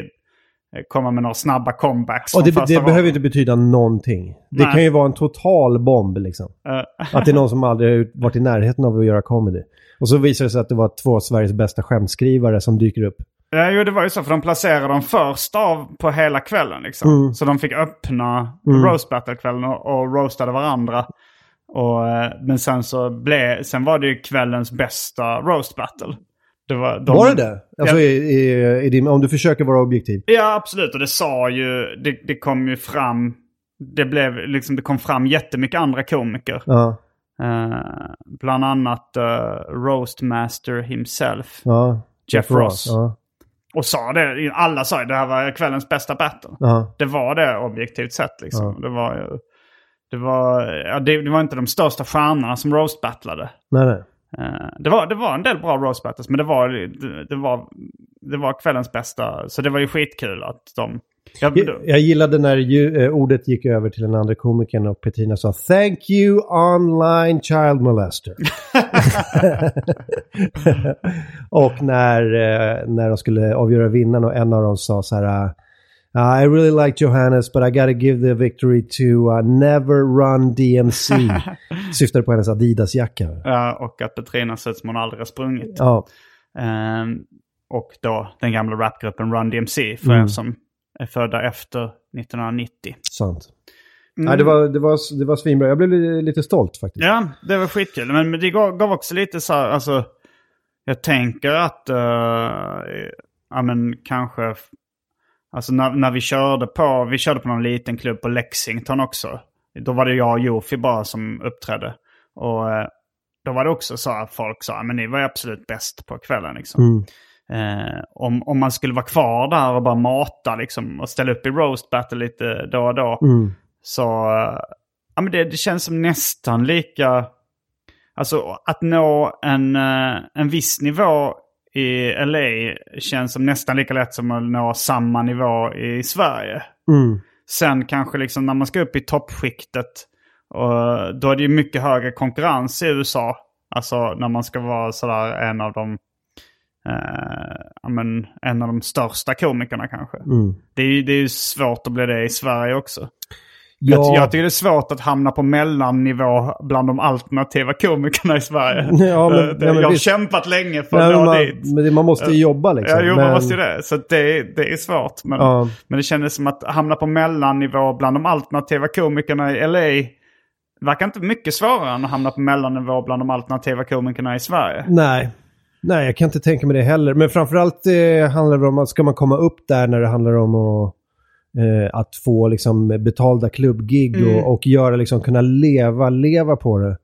Speaker 2: eh, komma med några snabba comebacks
Speaker 3: Och det, det behöver inte betyda någonting. Det
Speaker 2: Nej.
Speaker 3: kan ju vara en total bomb liksom.
Speaker 2: Eh,
Speaker 3: Att det är någon som aldrig har varit i närheten av att göra comedy. Och så visar det sig att det var två av Sveriges bästa skämtskrivare som dyker upp.
Speaker 2: Ja, jo, det var ju så. För de placerade dem först av på hela kvällen. Liksom.
Speaker 3: Mm.
Speaker 2: Så de fick öppna roast battle-kvällen och, och roastade varandra. Och, eh, men sen så blev, sen var det ju kvällens bästa roast battle. Det var, de,
Speaker 3: Var det det? Alltså
Speaker 2: Ja.
Speaker 3: i, i, i din, om du försöker vara objektiv.
Speaker 2: Ja, absolut. Och det sa ju, det, det kom ju fram, det blev liksom, det kom fram jättemycket andra komiker.
Speaker 3: Ja,
Speaker 2: Eh, bland annat uh, Roastmaster himself.
Speaker 3: ja.
Speaker 2: Jeff Ross.
Speaker 3: Ja,
Speaker 2: Och sa det, alla sa det här var kvällens bästa battle.
Speaker 3: ja.
Speaker 2: Det var det objektivt sett liksom. Det var ju... Det var, ja, det, det var inte de största stjärnorna som roast-battlade.
Speaker 3: Nej, nej.
Speaker 2: Eh, det, var, det var en del bra roast battles, men det var, det, det, var, det var kvällens bästa. Så det var ju skitkul att de... Jag,
Speaker 3: Jag, gillade när ju, eh, ordet gick över till den andra komikern och Petrina sa “Thank you online child molester”. och när, eh, när de skulle avgöra vinnaren och en av dem sa så här uh, I really like Johannes but I gotta give the victory to uh, Never Run DMC. Syftade på hennes Adidas-jacka.
Speaker 2: Ja, och att Petrina ser ut som hon aldrig har sprungit.
Speaker 3: Ja,
Speaker 2: Ehm, och då den gamla rapgruppen Run DMC, för
Speaker 3: Mm.
Speaker 2: er som är födda efter 1990.
Speaker 3: sant. Nej, det, var, det, var, det var svinbra. Jag blev li- lite stolt faktiskt.
Speaker 2: Ja, det var skitkul. Men men det gav, gav också lite så här, alltså... Jag tänker att, uh, ja men kanske... Alltså när, när vi körde på, vi körde på någon liten klubb på Lexington också. Då var det jag och Jofi bara som uppträdde. Och eh, då var det också så att folk sa, men ni var ju absolut bäst på kvällen liksom.
Speaker 3: Mm.
Speaker 2: Eh, om, om man skulle vara kvar där och bara mata liksom och ställa upp i roast battle lite då och då.
Speaker 3: Mm.
Speaker 2: Så eh, ja, men det, det känns som nästan lika... Alltså att nå en, eh, en viss nivå i LA känns som nästan lika lätt som att nå samma nivå i Sverige.
Speaker 3: Mm.
Speaker 2: Sen kanske liksom när man ska upp i toppskiktet, och då är det ju mycket högre konkurrens i USA. Alltså när man ska vara sådär en av de eh, men, en av de största komikerna kanske.
Speaker 3: Mm.
Speaker 2: Det, är, ju- det är ju svårt att bli det i Sverige också.
Speaker 3: Ja,
Speaker 2: Jag, jag tycker det är svårt att hamna på mellannivå bland de alternativa komikerna i Sverige.
Speaker 3: Ja, men-
Speaker 2: Eh, det,
Speaker 3: ja,
Speaker 2: jag har
Speaker 3: visst.
Speaker 2: kämpat länge för att
Speaker 3: men
Speaker 2: nå
Speaker 3: man,
Speaker 2: dit.
Speaker 3: men det- man måste ju jobba liksom.
Speaker 2: Ja, jo,
Speaker 3: men,
Speaker 2: man måste ju det. Så det, det är svårt. Men,
Speaker 3: Ja.
Speaker 2: men det kändes som att hamna på mellannivå bland de alternativa komikerna i LA verkar inte mycket svårare än att hamna på mellannivå bland de alternativa komikerna i Sverige.
Speaker 3: Nej. Nej, jag kan inte tänka mig det heller. Men framförallt eh, handlar det om att ska man komma upp där när det handlar om att, eh, att få liksom, betalda klubbgig
Speaker 2: Mm.
Speaker 3: och, och göra, liksom, kunna leva, leva på det.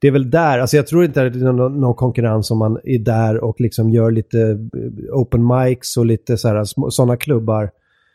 Speaker 3: Det är väl där, alltså jag tror inte att det är någon, någon konkurrens om man är där och liksom gör lite eh, open mics och lite sådana klubbar.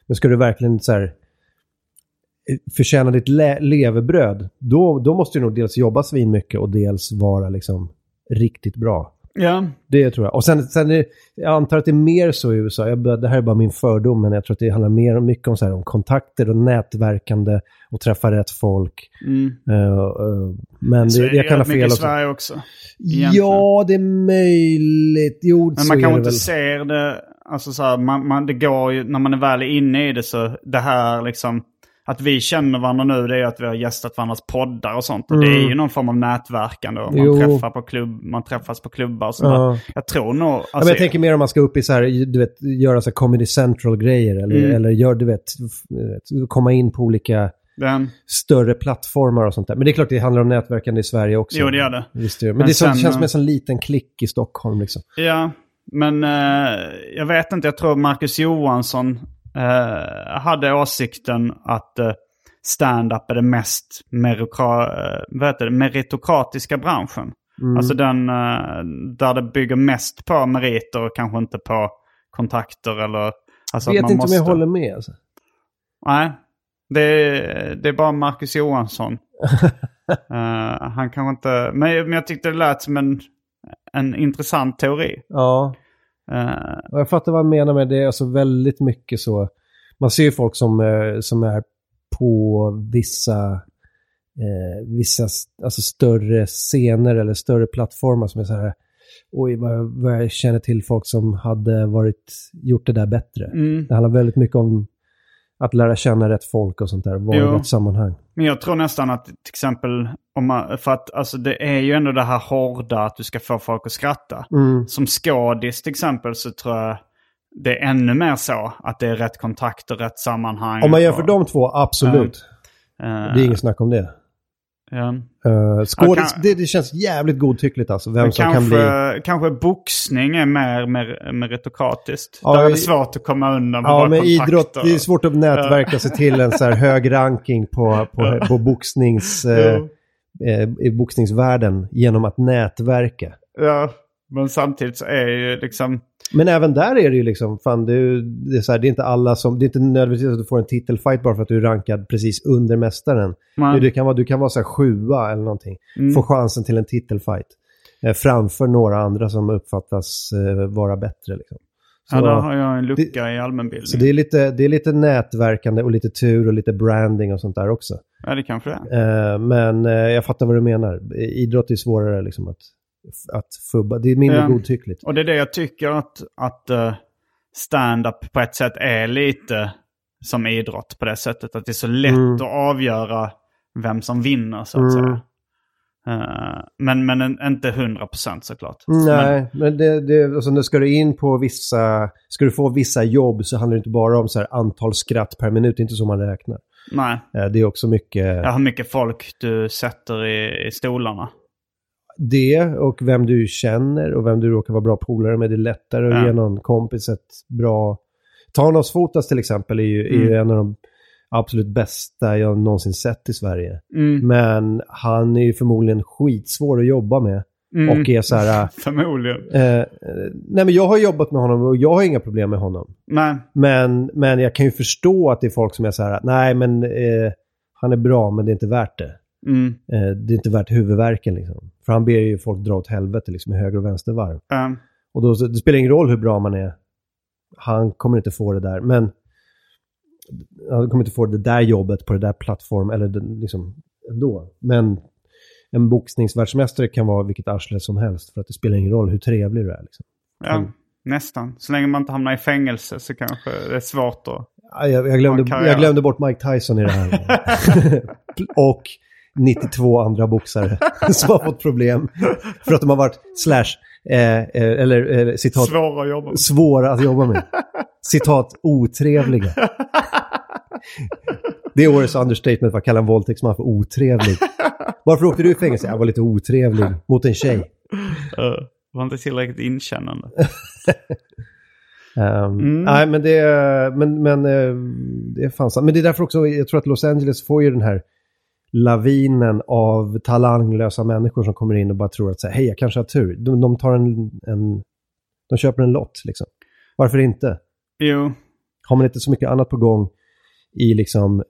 Speaker 3: Men ska du verkligen så här, eh, förtjäna ditt le- levebröd, då, då måste du nog dels jobba svin mycket och dels vara liksom riktigt bra.
Speaker 2: Ja,
Speaker 3: Det tror jag. Och sen, sen är, jag antar att det är mer så i USA. Jag, det här är bara min fördom, men jag tror att det handlar mer om mycket om, så här, om kontakter och nätverkande och träffa rätt folk.
Speaker 2: mm.
Speaker 3: Eh, eh, men
Speaker 2: Så
Speaker 3: det,
Speaker 2: är det
Speaker 3: jag kan ha fel
Speaker 2: i
Speaker 3: också.
Speaker 2: Sverige också. egentligen.
Speaker 3: Ja, det är möjligt. Jo,
Speaker 2: Men
Speaker 3: så
Speaker 2: man
Speaker 3: är
Speaker 2: kanske
Speaker 3: det
Speaker 2: inte
Speaker 3: väl.
Speaker 2: ser det, alltså så här, man, man, det går ju, när man är väl inne i det så, det här liksom, att vi känner varandra nu det är att vi har gästat varandras poddar och sånt. Och det är ju någon form av nätverkande och man,
Speaker 3: Mm. Jo.
Speaker 2: träffar på klubb, man träffas på klubbar och sånt
Speaker 3: Ja.
Speaker 2: Jag tror nog,
Speaker 3: Ja,
Speaker 2: alltså,
Speaker 3: men jag tänker mer om man ska upp i så här, du vet, göra så här Comedy Central-grejer. Eller,
Speaker 2: Mm.
Speaker 3: eller gör, du vet, komma in på olika
Speaker 2: den,
Speaker 3: större plattformar och sånt där. Men det är klart det handlar om nätverkande i Sverige också.
Speaker 2: Jo, det gör det.
Speaker 3: Visst det gör. Men,
Speaker 2: Men
Speaker 3: det
Speaker 2: sen,
Speaker 3: känns som
Speaker 2: eh,
Speaker 3: en sån liten klick i Stockholm liksom.
Speaker 2: ja, men eh, jag vet inte, jag tror Marcus Johansson eh, hade åsikten att eh, stand-up är det mest eh, det, meritokratiska branschen.
Speaker 3: Mm.
Speaker 2: Alltså den eh, där det bygger mest på meriter och kanske inte på kontakter eller... Alltså
Speaker 3: vet
Speaker 2: att man
Speaker 3: inte
Speaker 2: måste...
Speaker 3: om jag håller med. Alltså.
Speaker 2: Nej, det är, det är bara Marcus Johansson. Eh, han kanske inte... Men, men jag tyckte det lät som en, en intressant teori.
Speaker 3: Ja, Och jag fattar vad jag menar med det. är Alltså väldigt mycket så. Man ser ju folk som, eh, som är på vissa, eh, vissa alltså större scener eller större plattformar som är så här. Oj, vad jag, vad jag känner till folk som hade varit, gjort det där bättre.
Speaker 2: mm.
Speaker 3: Det handlar väldigt mycket om att lära känna rätt folk och sånt där. Vara i rätt sammanhang.
Speaker 2: Men jag tror nästan att till exempel, om man, för att alltså det är ju ändå det här hårda att du ska få folk att skratta.
Speaker 3: Mm.
Speaker 2: Som skådis till exempel så tror jag det är ännu mer så att det är rätt kontakter, rätt sammanhang.
Speaker 3: Om man jämför
Speaker 2: och-
Speaker 3: de två, absolut.
Speaker 2: Eh,
Speaker 3: Det är inget snack om det.
Speaker 2: Ja.
Speaker 3: Uh, skådis, det, det känns jävligt godtyckligt alltså. Vem som
Speaker 2: kanske,
Speaker 3: kan bli...
Speaker 2: kanske boxning är mer, mer meritokratiskt.
Speaker 3: Ja,
Speaker 2: Där är det svårt att komma undan
Speaker 3: Ja, men idrott, det är svårt att nätverka sig till en så här hög ranking på, på, på boxnings, eh, eh, i boxningsvärlden genom att nätverka.
Speaker 2: Ja, men samtidigt så är ju liksom...
Speaker 3: Men även där är det ju liksom, fan det är, ju- det är, så här, det är inte alla som, det är inte nödvändigtvis att du får en titelfight bara för att du är rankad precis under mästaren.
Speaker 2: Man,
Speaker 3: Det kan vara, du kan vara så här sjua eller någonting.
Speaker 2: Mm.
Speaker 3: Få chansen till en titelfight. Eh, framför några andra som uppfattas eh, vara bättre. Liksom. Så,
Speaker 2: ja, där har jag en lucka i allmänbildning.
Speaker 3: så det, är lite, det är lite nätverkande och lite tur och lite branding och sånt där också.
Speaker 2: Ja, det kanske det är.
Speaker 3: Eh, men eh, jag fattar vad du menar. Idrott är svårare liksom att, att fubba. Det är mindre
Speaker 2: Ja.
Speaker 3: godtyckligt.
Speaker 2: Och det är det jag tycker att, att uh, stand-up på ett sätt är lite som idrott på det sättet. Att det är så lätt
Speaker 3: Mm.
Speaker 2: att avgöra vem som vinner så att
Speaker 3: Mm.
Speaker 2: säga. Eh, men, men en, inte 100% såklart.
Speaker 3: Nej, men det, det, alltså när ska du in på vissa, ska du få vissa jobb så handlar det inte bara om så här antal skratt per minut, det är inte så man räknar.
Speaker 2: Men, nej,
Speaker 3: Eh, Det är också mycket
Speaker 2: ja, hur mycket folk du sätter i, i stolarna.
Speaker 3: Det och vem du känner och vem du råkar vara bra polare med. Det är lättare att
Speaker 2: Ja.
Speaker 3: ge någon kompis ett bra... Thanos Fotas till exempel är ju, är ju
Speaker 2: Mm.
Speaker 3: en av de absolut bästa jag någonsin sett i Sverige.
Speaker 2: Mm.
Speaker 3: Men han är ju förmodligen skitsvår att jobba med.
Speaker 2: Mm.
Speaker 3: Och är så här...
Speaker 2: Förmodligen.
Speaker 3: Eh, eh, nej men jag har jobbat med honom och jag har inga problem med honom.
Speaker 2: Nej,
Speaker 3: Men, men jag kan ju förstå att det är folk som är så här, nej men eh, han är bra men det är inte värt det.
Speaker 2: Mm.
Speaker 3: Eh, det är inte värt huvudvärken liksom. För han ber ju folk dra åt helvete liksom i höger och vänstervarv.
Speaker 2: eh,
Speaker 3: Och då, det spelar ingen roll hur bra man är. Han kommer inte få det där. Men han kommer inte få det där jobbet på det där plattform eller liksom ändå. Men en boxningsvärldsmästare kan vara vilket arsle som helst för att det spelar ingen roll hur trevlig du är. Liksom.
Speaker 2: Ja, nästan. Så länge man inte hamnar i fängelse så kanske det är svårt att...
Speaker 3: Ja, Jag, jag, glömde, jag glömde bort Mike Tyson i det här. och 92 andra boxare som har fått problem för att de har varit slash, eh, eh, eller eh, citat,
Speaker 2: Svåra att jobba med.
Speaker 3: svåra att jobba med. Citat otrevliga. Det är årets understatement att kalla en våldtäktsman för otrevlig. Varför åkte du i fängelse? Jag var lite otrevlig mot en tjej.
Speaker 2: Uh, var inte tillräckligt inkännande.
Speaker 3: Ehm, Nej, men det, men, men, eh, det är fan sant. Men det är därför också, jag tror att Los Angeles får ju den här lavinen av talanglösa människor som kommer in och bara tror att hej, jag kanske har tur. De, de tar en, en, de köper en lott liksom. Varför inte?
Speaker 2: Jo,
Speaker 3: Har man inte så mycket annat på gång i liksom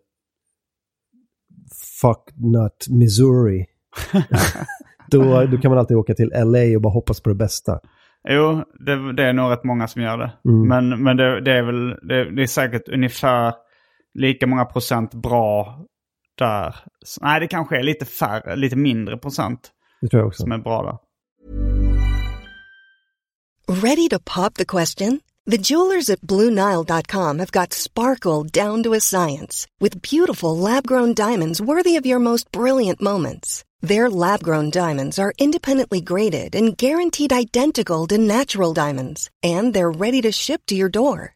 Speaker 3: fucknut Missouri, då, då kan man alltid åka till LA och bara hoppas på det bästa.
Speaker 2: jo det, det är nog rätt många som gör det.
Speaker 3: Mm.
Speaker 2: Men, men det, det är väl det, det är säkert ungefär lika många procent bra där. Så, nej, det kanske är lite färre, lite mindre procent
Speaker 3: Det tror jag också.
Speaker 2: som är bra där.
Speaker 4: Ready to pop the question? The jewelers at BlueNile.com have got sparkle down to a science with beautiful lab grown diamonds worthy of your most brilliant moments. Their lab grown diamonds are independently graded and guaranteed identical to natural diamonds, and they're ready to ship to your door.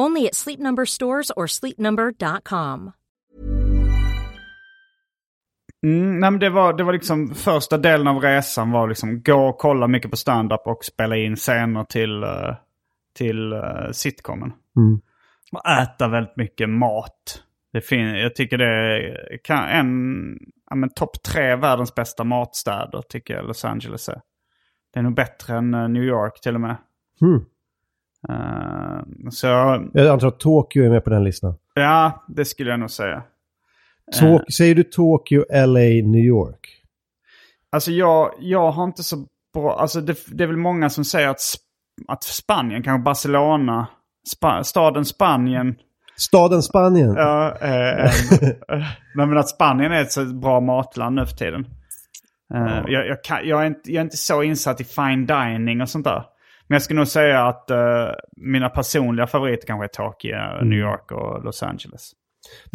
Speaker 5: Only at Sleep Number stores or sleepnumber.com.
Speaker 2: Mm, nej, men det, var, det var liksom första delen av resan var liksom gå och kolla mycket på stand-up och spela in scener till, eh, till uh, sitcomen.
Speaker 3: Mm.
Speaker 2: Och äta väldigt mycket mat. Det fin- jag tycker det är kan, en, ja, men topp tre världens bästa matstäder tycker jag Los Angeles är. Det är nog bättre än eh, New York till och med.
Speaker 3: Hmm.
Speaker 2: Eh, så
Speaker 3: Jag antar att Tokyo är med på den listan.
Speaker 2: ja, det skulle jag nog säga.
Speaker 3: Tok- Säger du Tokyo, LA, New York?
Speaker 2: Alltså jag, jag har inte så bra... Alltså det, det är väl många som säger att, Sp- att Spanien, kanske Barcelona, Spa, staden Spanien.
Speaker 3: Staden Spanien?
Speaker 2: Ja, eh, eh, nej, men att Spanien är ett så bra matland nu för tiden. Eh, jag, jag, kan, jag, är inte, jag är inte så insatt i fine dining och sånt där. Men jag skulle nog säga att eh, mina personliga favoriter kanske är Tokyo, New York och Los Angeles.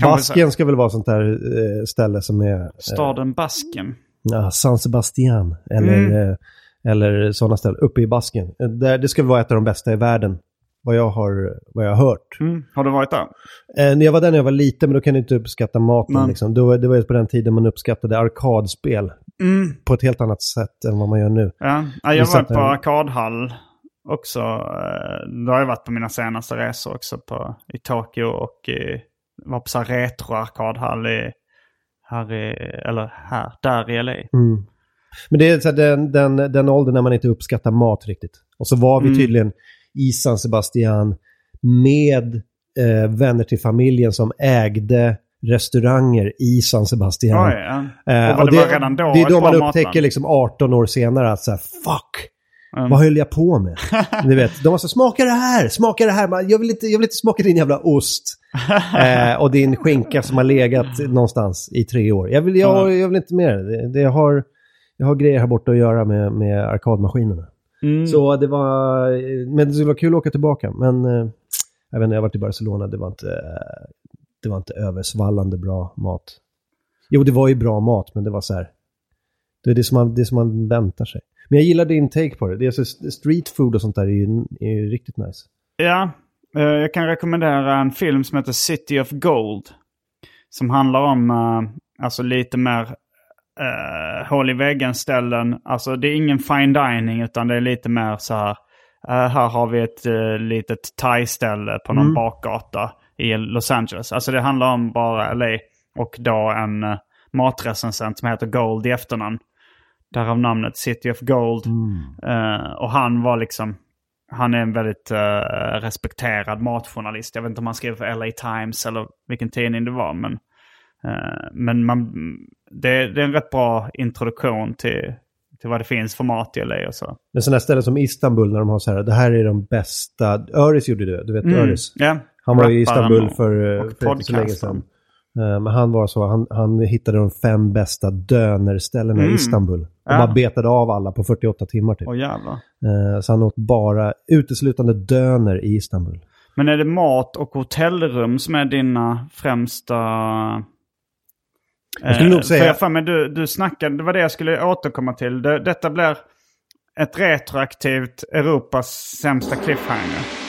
Speaker 2: Så-
Speaker 3: Basken ska väl vara sånt där eh, ställe som är... Eh,
Speaker 2: Staden Basken.
Speaker 3: ja, San Sebastian. Eller,
Speaker 2: Mm.
Speaker 3: eh, eller sådana ställen. Uppe i Basken. Eh, Där, det ska väl vara ett av de bästa i världen. Vad jag har, vad jag har hört.
Speaker 2: Mm. Har du varit där?
Speaker 3: Eh, jag var där när jag var liten, men då kan du inte uppskatta maten.
Speaker 2: Nej.
Speaker 3: Liksom. Det var ju på den tiden man uppskattade arkadspel.
Speaker 2: Mm.
Speaker 3: På ett helt annat sätt än vad man gör nu.
Speaker 2: Ja, ja
Speaker 3: Vi
Speaker 2: jag var på arkadhall också. Eh, Då har jag varit på mina senaste resor också på, i Tokyo och i, var på så här retro-arkadhall i, här i, eller här, där i LA.
Speaker 3: Mm. Men det är så här, den, den, den åldern när man inte uppskattar mat riktigt. Och så var vi
Speaker 2: Mm.
Speaker 3: tydligen i San Sebastian med eh, vänner till familjen som ägde restauranger i San Sebastian.
Speaker 2: Oj, ja.
Speaker 3: Eh,
Speaker 2: och, var det, var redan då
Speaker 3: det är då man upptäcker liksom 18 år senare att så här, fuck,
Speaker 2: Mm.
Speaker 3: vad höll jag på med? Ni vet, de var så smaka det här, smaka det här. Jag, vill inte, jag vill inte smaka din jävla ost. eh, och din skinka som har legat någonstans i tre år. Jag vill, jag, jag vill inte mer. Det, det har, jag har grejer här borta att göra med, med arkadmaskinerna.
Speaker 2: Mm.
Speaker 3: Så det var, men det var kul att åka tillbaka. Men eh, jag vet inte, jag varit i Barcelona, det var inte, det var inte översvallande bra mat. Jo, det var ju bra mat, men det var så här, det är det som man, det som man väntar sig. Men jag gillar din take på det. det är så, street food och sånt där är ju, är ju riktigt nice.
Speaker 2: Ja, eh, jag kan rekommendera en film som heter City of Gold. Som handlar om eh, alltså lite mer uh, hål i väggen-ställen. Alltså det är ingen fine dining utan det är lite mer så här. eh, här har vi ett uh, litet thai-ställe på någon bakgata i Los Angeles. Alltså det handlar om bara LA. Och då en uh, matrecensent som heter Gold i efternamn. Därav namnet City of Gold. Eh, och han var liksom, han är en väldigt eh, respekterad matjournalist. Jag vet inte om han skrev för LA Times eller vilken tidning det var. Men, eh, men man, det, det är en rätt bra introduktion till, till vad det finns för mat i LA och så.
Speaker 3: Men sådana ställen som Istanbul när de har så här, det här är de bästa, Öris gjorde det, du vet Öris.
Speaker 2: Ja,
Speaker 3: Han var i Istanbul för, för inte så länge sedan. Eh, Men han var så, han, han hittade de fem bästa dönerställena i
Speaker 2: Mm.
Speaker 3: Istanbul. Och
Speaker 2: Ja.
Speaker 3: bara betade av alla på 48 timmar typ. Eh, Så han åt bara uteslutande döner i Istanbul.
Speaker 2: Men är det mat och hotellrum som är dina främsta...
Speaker 3: Jag skulle nog
Speaker 2: Eh,
Speaker 3: säga-
Speaker 2: för mig, du, du snackade, det var det jag skulle återkomma till. Det, detta blir ett retroaktivt Europas sämsta cliffhanger.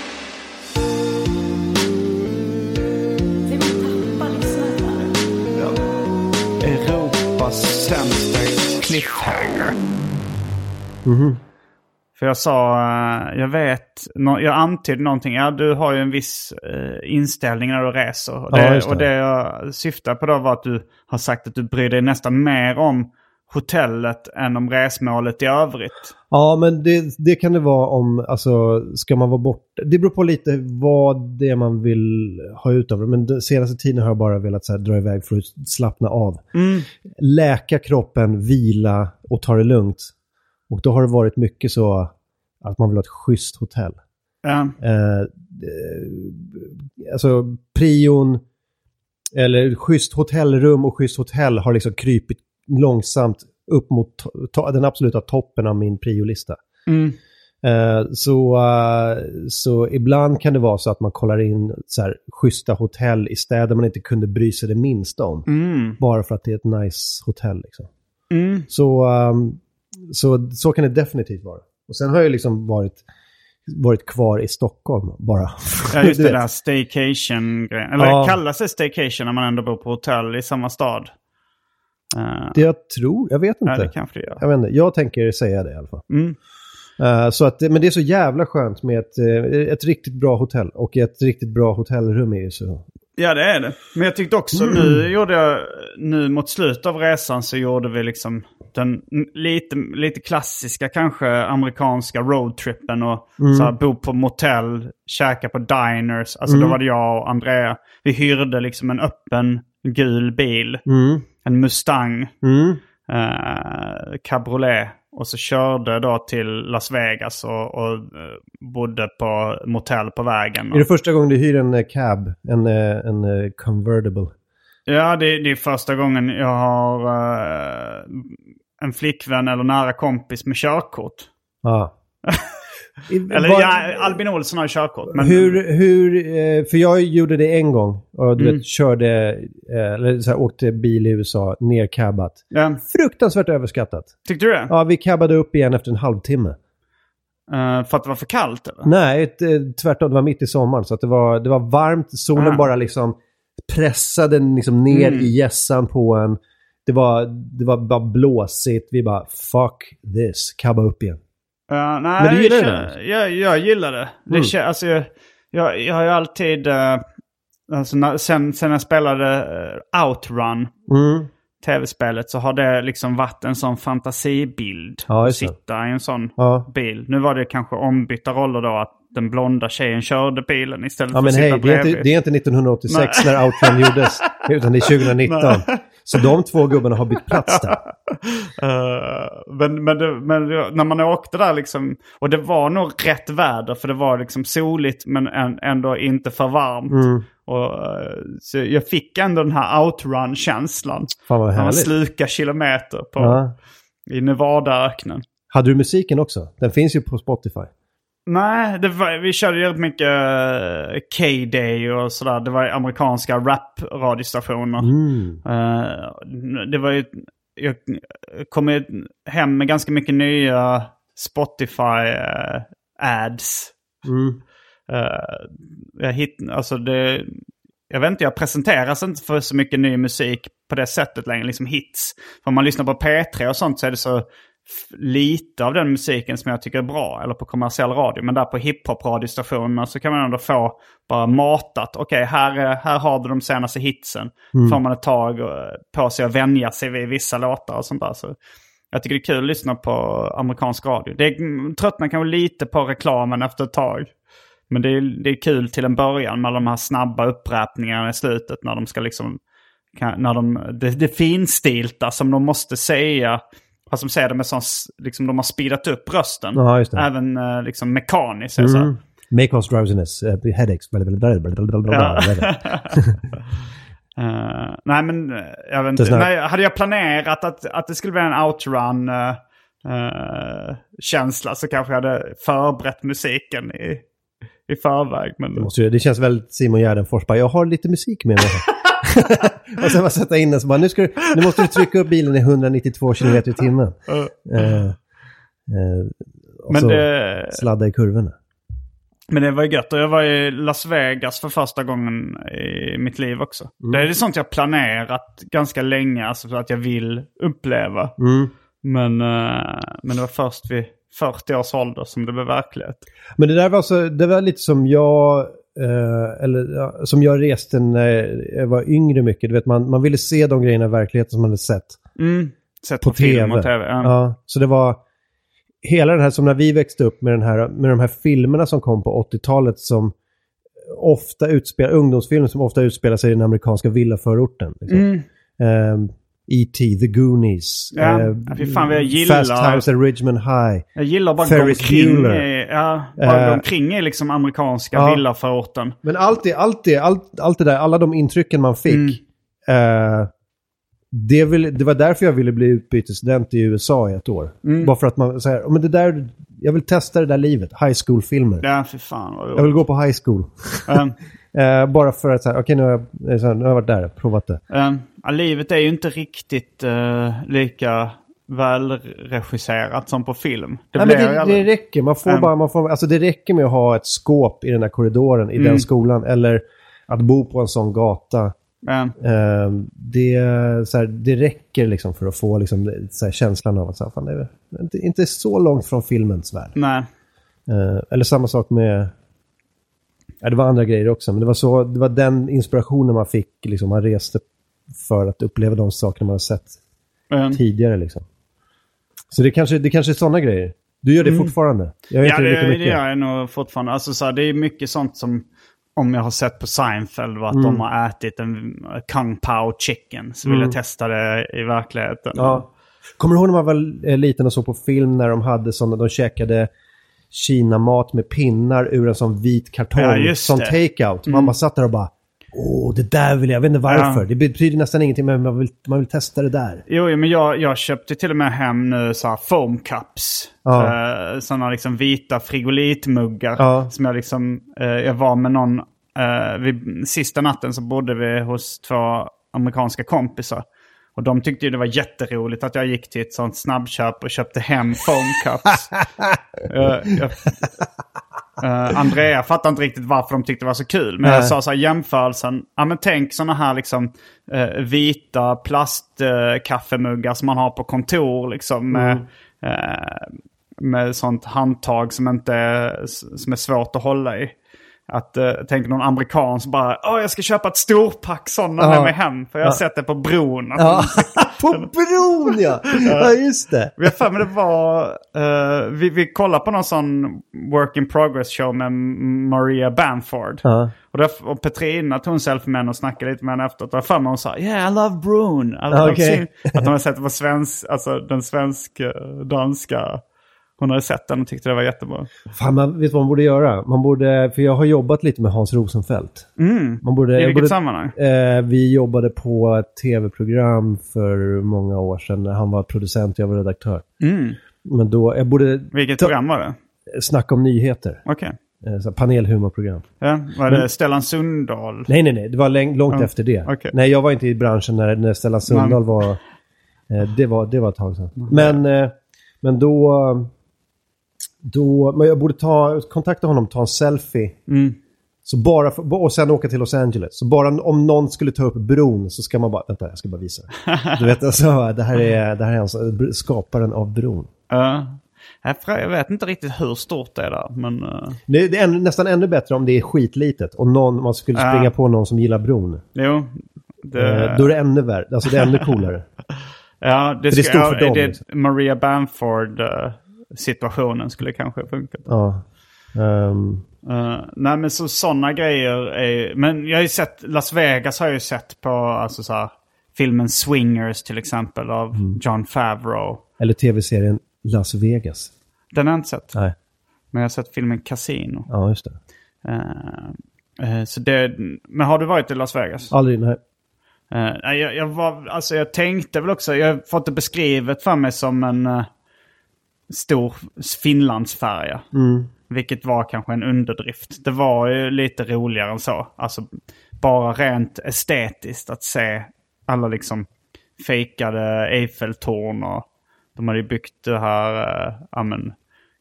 Speaker 2: Europas sämsta cliffhanger. För jag sa, eh, jag vet, jag antydde någonting. Ja, du har ju en viss eh, inställning när du reser. Och
Speaker 3: Ja,
Speaker 2: det,
Speaker 3: just det.
Speaker 2: och det jag syftar på då var att du har sagt att du bryr dig nästan mer om hotellet än om resmålet i övrigt.
Speaker 3: Ja, men det, det kan det vara om, alltså, ska man vara borta? Det beror på lite vad det är man vill ha ut av det. Men den senaste tiden har jag bara velat så här, dra iväg för att slappna av. Läka kroppen, vila och ta det lugnt. Och då har det varit mycket så att man vill ha ett schysst hotell.
Speaker 2: Ja.
Speaker 3: Eh, alltså prion, eller schysst hotellrum och schysst hotell har liksom krypit långsamt upp mot den absoluta toppen av min priolista.
Speaker 2: Mm.
Speaker 3: Eh, så, eh, så ibland kan det vara så att man kollar in så här, schyssta hotell i städer man inte kunde bry sig det minsta om.
Speaker 2: Mm.
Speaker 3: Bara för att det är ett nice hotell. Liksom.
Speaker 2: Mm.
Speaker 3: Så, ehm, så, så kan det definitivt vara. Och sen har jag liksom varit, varit kvar i Stockholm bara.
Speaker 2: Ja, just det där staycation-grejen. Eller
Speaker 3: Ja.
Speaker 2: kallas det staycation när man ändå bor på hotell i samma stad? Eh,
Speaker 3: Det jag tror, jag vet
Speaker 2: ja,
Speaker 3: inte.
Speaker 2: det kanske det gör.
Speaker 3: Jag vet inte, jag tänker säga det i alla fall.
Speaker 2: Mm.
Speaker 3: Eh, så att, men det är så jävla skönt med ett, eh, ett riktigt bra hotell. Och ett riktigt bra hotellrum är ju så...
Speaker 2: Ja, det är det. Men jag tyckte också nu gjorde jag, nu mot slutet av resan så gjorde vi liksom den lite, lite klassiska kanske amerikanska roadtrippen och så här, bo på motell, käka på diners. Alltså då var det jag och Andrea. Vi hyrde liksom en öppen gul bil, en Mustang,
Speaker 3: Mm.
Speaker 2: eh, cabriolet. Och så körde då till Las Vegas och, och eh, bodde på motell på vägen.
Speaker 3: Är det första gången du hyr en eh, cab? En, eh, en convertible?
Speaker 2: Ja, det, det är första gången jag har eh, en flickvän eller nära kompis med körkort.
Speaker 3: Ja.
Speaker 2: Eller
Speaker 3: var-
Speaker 2: ja, Albin Olsson har körkort. Men,
Speaker 3: Hur, hur, eh, för jag gjorde det en gång. Och du
Speaker 2: Mm.
Speaker 3: vet, körde, eh, eller så här, åkte bil i USA, nercabbat.
Speaker 2: Ja,
Speaker 3: Fruktansvärt överskattat.
Speaker 2: tyckte du det?
Speaker 3: Ja, vi cabbade upp igen efter en halvtimme.
Speaker 2: Eh, för att det var för kallt eller?
Speaker 3: Nej, tvärtom. Det var mitt i sommaren. Så att det, var, det var varmt. Solen
Speaker 2: Ah.
Speaker 3: bara liksom pressade liksom ner
Speaker 2: Mm.
Speaker 3: i gässan på en. Det var, det var bara blåsigt. Vi bara, fuck this. Cabba upp igen.
Speaker 2: Ja, nej,
Speaker 3: Men du gillar
Speaker 2: jag,
Speaker 3: det
Speaker 2: jag, jag gillar det. det
Speaker 3: Mm.
Speaker 2: kän- alltså, jag, jag, jag har ju alltid... eh, alltså, när, sen, sen jag spelade eh, Outrun,
Speaker 3: Mm.
Speaker 2: tv-spelet, så har det liksom varit en sån fantasibild.
Speaker 3: Ja,
Speaker 2: att
Speaker 3: det.
Speaker 2: sitta i en sån
Speaker 3: Ja.
Speaker 2: bil. Nu var det kanske ombytta roller då, att den blonda tjejen körde bilen istället
Speaker 3: Ja
Speaker 2: för att sitta
Speaker 3: hej, det är,
Speaker 2: bredvid.
Speaker 3: inte, det är inte 1986 när Outrun gjordes. Utan det är 2019. Så de två gubbarna har bytt plats där.
Speaker 2: Uh, men, men, det, men när man åkte där liksom, och det var nog rätt väder för det var liksom soligt men ändå inte för varmt. Mm. Och, uh, så jag fick ändå den här outrun-känslan.
Speaker 3: Fan vad härligt.
Speaker 2: Man slukar kilometer på, ja. i Nevada-öknen.
Speaker 3: Hade du musiken också? Den finns ju på Spotify.
Speaker 2: Nej, var, vi körde ju mycket uh, K-Day och sådär. Det var amerikanska rap-radiostationer. Mm. Uh, det var ju... Jag kom ju hem med ganska mycket nya Spotify-ads. Uh, mm. jag hitt, alltså det, jag vet inte, jag presenteras inte för så mycket ny musik på det sättet längre, liksom hits. För om man lyssnar på P3 och sånt så är det så lite av den musiken som jag tycker är bra, eller på kommersiell radio. Men där på hiphop-radiostationerna så kan man ändå få bara matat. Okej, okay, här, här har du de senaste hitsen. Mm. Får man ett tag på sig att vänja sig vid vissa låtar och sånt där. Så jag tycker det är kul att lyssna på amerikansk radio. Det är, tröttnar kanske lite på reklamen efter ett tag. Men det är, det är kul till en början med de här snabba uppräpningarna i slutet när de ska liksom... När de, det, det finstilta som de måste säga Fast de säger det med sån, liksom de har speedat upp rösten.
Speaker 3: Ja, just det.
Speaker 2: Även uh, liksom mekaniskt. Mm. Så.
Speaker 3: Make us drowsiness, uh, headaches,
Speaker 2: ja. uh, nej men jag vet inte. Nej, hade jag planerat att, att det skulle bli en outrun uh, uh, känsla så kanske jag hade förberett musiken i, i förväg. Men...
Speaker 3: Det, måste, det känns väldigt Simon Gärdenfors. Jag har lite musik med mig. och sen bara sätta in den så bara, nu, du, nu måste du trycka upp bilen i 192 km i timmen. Uh, uh, och Men så det... sladda i kurvorna.
Speaker 2: Men det var gött. Och jag var i Las Vegas för första gången i mitt liv också. Mm. Det är sånt jag planerat ganska länge, alltså för att jag vill uppleva. Mm. Men, uh, men det var först vid 40 års ålder som det blev verklighet.
Speaker 3: Men det där var, så, det var lite som jag Uh, eller ja, som jag reste när jag var yngre mycket. Du vet, man, man ville se de grejerna i verkligheten som man hade sett.
Speaker 2: Mm. Sett på, på TV. Och TV
Speaker 3: ja. ja. så det var hela den här, som när vi växte upp med, den här, med de här filmerna som kom på 80-talet som ofta utspelar, ungdomsfilmer som ofta utspelar sig i den amerikanska villaförorten. Liksom. Mm. Um, E.T. The Goonies.
Speaker 2: Ja, uh, fy fan vad jag gillar...
Speaker 3: Fast Times at Ridgemont High.
Speaker 2: Jag gillar bara Ferris omkring, i, ja, bara uh, omkring i liksom amerikanska uh, villaförorten.
Speaker 3: Men allt det, allt, det, allt, allt det där, alla de intrycken man fick. Mm. Uh, det, vill, det var därför jag ville bli utbytesstudent i USA i ett år. Mm. Bara för att man säger, men det där, jag vill testa det där livet. High school-filmer.
Speaker 2: Ja, för fan vad
Speaker 3: Jag vill gå på high school. Um. uh, bara för att säga, okej okay, nu, har jag, nu har jag varit där, provat det.
Speaker 2: Ja, livet är ju inte riktigt uh, lika välregisserat som på film.
Speaker 3: Det, Nej, men det, det räcker. Man får um, bara, man får, alltså det räcker med att ha ett skåp i den här korridoren i mm. den skolan. Eller att bo på en sån gata. Mm. Det, så här, det räcker liksom för att få liksom, så här, känslan av att så här, fan, det är inte, inte så långt från filmens värld.
Speaker 2: Nej.
Speaker 3: Uh, eller samma sak med... Ja, det var andra grejer också, men det var, så, det var den inspirationen man fick. Liksom, man reste för att uppleva de saker man har sett mm. tidigare. Liksom. Så det kanske, det kanske är sådana grejer. Du gör det mm. fortfarande?
Speaker 2: Jag ja, det, det gör jag nog fortfarande. Alltså, så här, det är mycket sånt som, om jag har sett på Seinfeld, att mm. de har ätit en Kung Pao chicken, så vill jag mm. testa det i verkligheten.
Speaker 3: Ja. Kommer du ihåg när man var eh, liten och såg på film när de hade sådana, de käkade Kina-mat med pinnar ur en sån vit kartong, ja, som take-out. Man mm. bara satt där och bara Åh, oh, det där vill jag. Jag vet inte varför. Ja. Det betyder nästan ingenting, men man vill, man vill testa det där.
Speaker 2: Jo, men jag, jag köpte till och med hem nu så här foam cups. Ja. Uh, sådana liksom vita frigolitmuggar. Ja. Som jag liksom, uh, jag var med någon, uh, vid, sista natten så bodde vi hos två amerikanska kompisar. Och de tyckte ju det var jätteroligt att jag gick till ett sånt snabbköp och köpte hem foam cups. uh, jag, Uh, Andrea fattade inte riktigt varför de tyckte det var så kul. Men jag sa så här jämförelsen. Ja men tänk sådana här liksom uh, vita plastkaffemuggar som man har på kontor liksom. Med, mm. med sånt handtag som inte är, som är svårt att hålla i. Att, uh, tänk någon amerikan som bara Åh, jag ska köpa ett storpack sådana
Speaker 3: Ja.
Speaker 2: med mig hem. För jag har
Speaker 3: Ja.
Speaker 2: sett det på bron.
Speaker 3: Ja,
Speaker 2: de-
Speaker 3: på bron ja! Ja, just det.
Speaker 2: Vi har för mig det var, eh, vi, vi kollade på någon sån work in progress show med Maria Bamford.
Speaker 3: Ja.
Speaker 2: Och, där, och Petrina tog en selfie med henne och snackade lite med henne efteråt. Och för mig hon sa yeah I love Broon. Love
Speaker 3: Okej.
Speaker 2: Att hon hade sett det på svensk, alltså den svensk-danska. Hon hade sett den och tyckte det var jättebra.
Speaker 3: Fan, man vet vad man borde göra? Man borde, för jag har jobbat lite med Hans Rosenfeldt. Man borde,
Speaker 2: I vilket
Speaker 3: borde,
Speaker 2: sammanhang?
Speaker 3: Eh, vi jobbade på ett tv-program för många år sedan han var producent och jag var redaktör. Men då, jag borde
Speaker 2: Vilket
Speaker 3: ta-
Speaker 2: program var det?
Speaker 3: snacka om nyheter.
Speaker 2: Okej.
Speaker 3: Eh, så här panelhumorprogram.
Speaker 2: Ja, var det Stellan Sundahl?
Speaker 3: Nej, nej, nej. Det var långt
Speaker 2: Ja,
Speaker 3: efter det.
Speaker 2: okej.
Speaker 3: Nej, jag var inte i branschen när, när Stellan Sundahl var... Eh, det var... Det var ett tag sedan. Men, eh, men då... Då... Men jag borde ta, kontakta honom, ta en selfie. Så bara för, och sen åka till Los Angeles. Så bara om någon skulle ta upp bron så ska man bara... Vänta, jag ska bara visa. Du vet, alltså, det här är, det här är alltså skaparen av bron.
Speaker 2: Ja. Jag vet inte riktigt hur stort det är där. Men, eh,
Speaker 3: Det, det är nästan ännu bättre om det är skitlitet och någon, man skulle springa på någon som gillar bron.
Speaker 2: jo. Det,
Speaker 3: Eh, då är det ännu värre. Alltså det är ännu coolare.
Speaker 2: Ja, det,
Speaker 3: För det är
Speaker 2: ska,
Speaker 3: stort för dem,
Speaker 2: det,
Speaker 3: liksom.
Speaker 2: Maria Bamford-situationen skulle kanske funka.
Speaker 3: Ja. Ehm,
Speaker 2: Uh, nej men så sådana grejer är Men jag har ju sett, Las Vegas har jag ju sett på alltså så här, filmen Swingers till exempel av
Speaker 3: Mm.
Speaker 2: John Favreau.
Speaker 3: eller tv-serien Las Vegas.
Speaker 2: Den har jag inte sett.
Speaker 3: Nej,
Speaker 2: Men jag har sett filmen Casino.
Speaker 3: ja just det.
Speaker 2: Eh, eh, så det, men har du varit i Las Vegas?
Speaker 3: Aldrig, nej.
Speaker 2: Nej, jag, jag, var, alltså jag tänkte väl också, jag har fått det beskrivet för mig som en stor Finlandsfärja. Vilket var kanske en underdrift. Det var ju lite roligare än så. Alltså bara rent estetiskt att se alla liksom fejkade Eiffeltorn och de hade ju byggt det här, äh, ja men,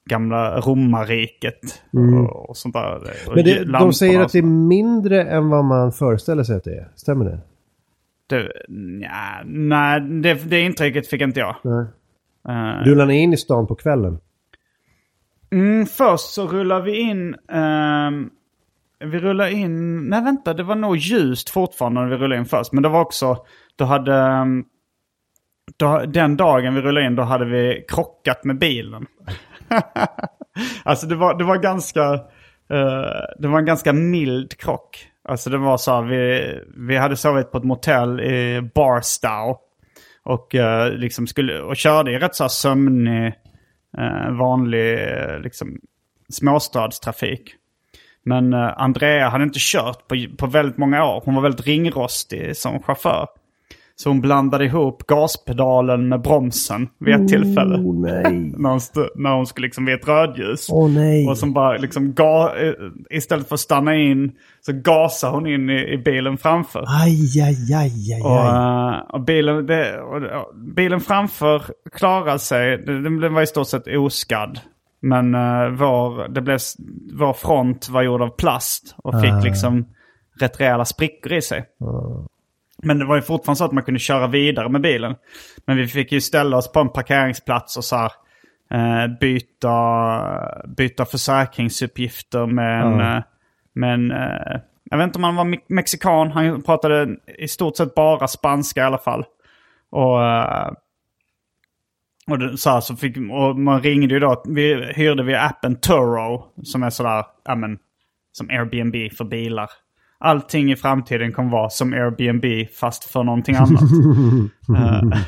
Speaker 2: gamla romarriket och, och sånt där. Och
Speaker 3: Men det, de säger att det är mindre än vad man föreställer sig att det är. Stämmer det?
Speaker 2: det nja, nej, det, det intrycket fick inte jag.
Speaker 3: Nej.
Speaker 2: Eh,
Speaker 3: Rullar ni in i stan på kvällen?
Speaker 2: Mm, först så rullar vi in... ehm, vi rullar in... Nej vänta, det var nog ljust fortfarande när vi rullade in först. Men det var också... Då hade... ehm, Då, den dagen vi rullade in då hade vi krockat med bilen. alltså det var, det var ganska... eh, det var en ganska mild krock. Alltså det var så här, vi, vi hade sovit på ett motell i Barstow. Och, eh, liksom skulle, och körde i rätt så här sömnig, eh, vanlig eh, liksom, småstadstrafik. Men Andrea hade inte kört på, på väldigt många år. Hon var väldigt ringrostig som chaufför. Så hon blandade ihop gaspedalen med bromsen vid ett tillfälle.
Speaker 3: Oh nej.
Speaker 2: när, hon när hon skulle liksom vid ett rödljus.
Speaker 3: Nej.
Speaker 2: Och som bara liksom eh, istället för att stanna in så gasade hon in i, i bilen framför.
Speaker 3: Aj, aj, aj, aj,
Speaker 2: Och, eh, och, bilen, det, och, bilen framför klarade sig. Den, den var i stort sett oskadd. Men uh, vår, det blev, vår front var gjord av plast och fick liksom rätt rejäla sprickor i sig. Men det var ju fortfarande så att man kunde köra vidare med bilen. Men vi fick ju ställa oss på en parkeringsplats och så här, eh, byta, byta försäkringsuppgifter med en, eh, med en eh, jag vet inte om han var me- mexikan, han pratade i stort sett bara spanska i alla fall. Och, eh, och, det, så, här, så fick, och man ringde ju då, vi hyrde via appen Turo som är sådär, ja men, som Airbnb för bilar. Allting i framtiden kommer vara som Airbnb fast för någonting annat. Eh,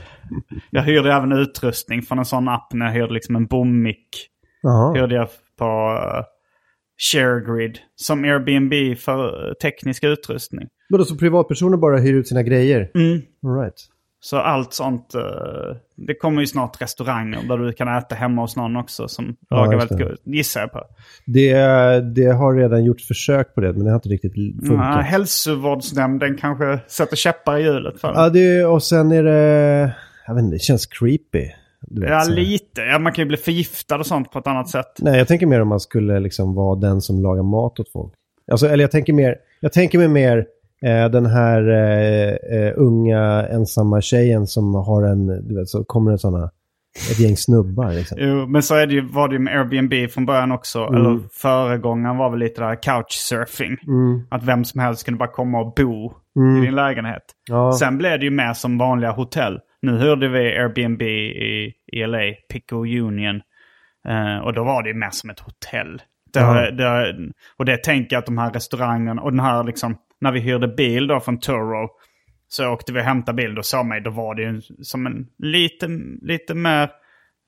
Speaker 2: jag hyrde även utrustning från en sån app när jag hyrde liksom en bommick. Hyrde jag på uh, ShareGrid som Airbnb för eh, teknisk utrustning.
Speaker 3: Vadå, så privatpersoner bara hyr ut sina grejer?
Speaker 2: Mm.
Speaker 3: All right.
Speaker 2: Så allt sånt. eh, det kommer ju snart restauranger där du kan äta hemma hos någon också som
Speaker 3: Ja,
Speaker 2: lagar väldigt gott. Gissar jag på.
Speaker 3: Det, det har redan gjorts försök på det, men det har inte riktigt funkat.
Speaker 2: Nej, hälsovårdsnämnden kanske sätter käppar i hjulet för det.
Speaker 3: Ja, det, och sen är det... Jag vet inte, det känns creepy. Vet,
Speaker 2: Ja, lite. Ja, man kan ju bli förgiftad och sånt på ett annat sätt.
Speaker 3: Nej, jag tänker mer om man skulle liksom vara den som lagar mat åt folk. Alltså, eller jag tänker mer, jag tänker mig mer den här eh, eh, unga ensamma tjejen som har en, du vet, så kommer det sådana ett gäng snubbar liksom.
Speaker 2: Jo, men så är det ju, var det ju med Airbnb från början också.
Speaker 3: Mm.
Speaker 2: Eller föregångaren var väl lite där couchsurfing.
Speaker 3: Mm.
Speaker 2: Att vem som helst kunde bara komma och bo i din lägenhet.
Speaker 3: Ja.
Speaker 2: Sen blev det ju mer som vanliga hotell. Nu hyrde vi Airbnb i, i LA, Pico Union. Eh, och då var det ju mer som ett hotell. Det,
Speaker 3: Ja.
Speaker 2: det, och det tänker jag att de här restaurangerna och den här liksom, när vi hyrde bil då från Turo. Så åkte vi och hämtade bil, då sa mig, då var det ju som en lite, lite mer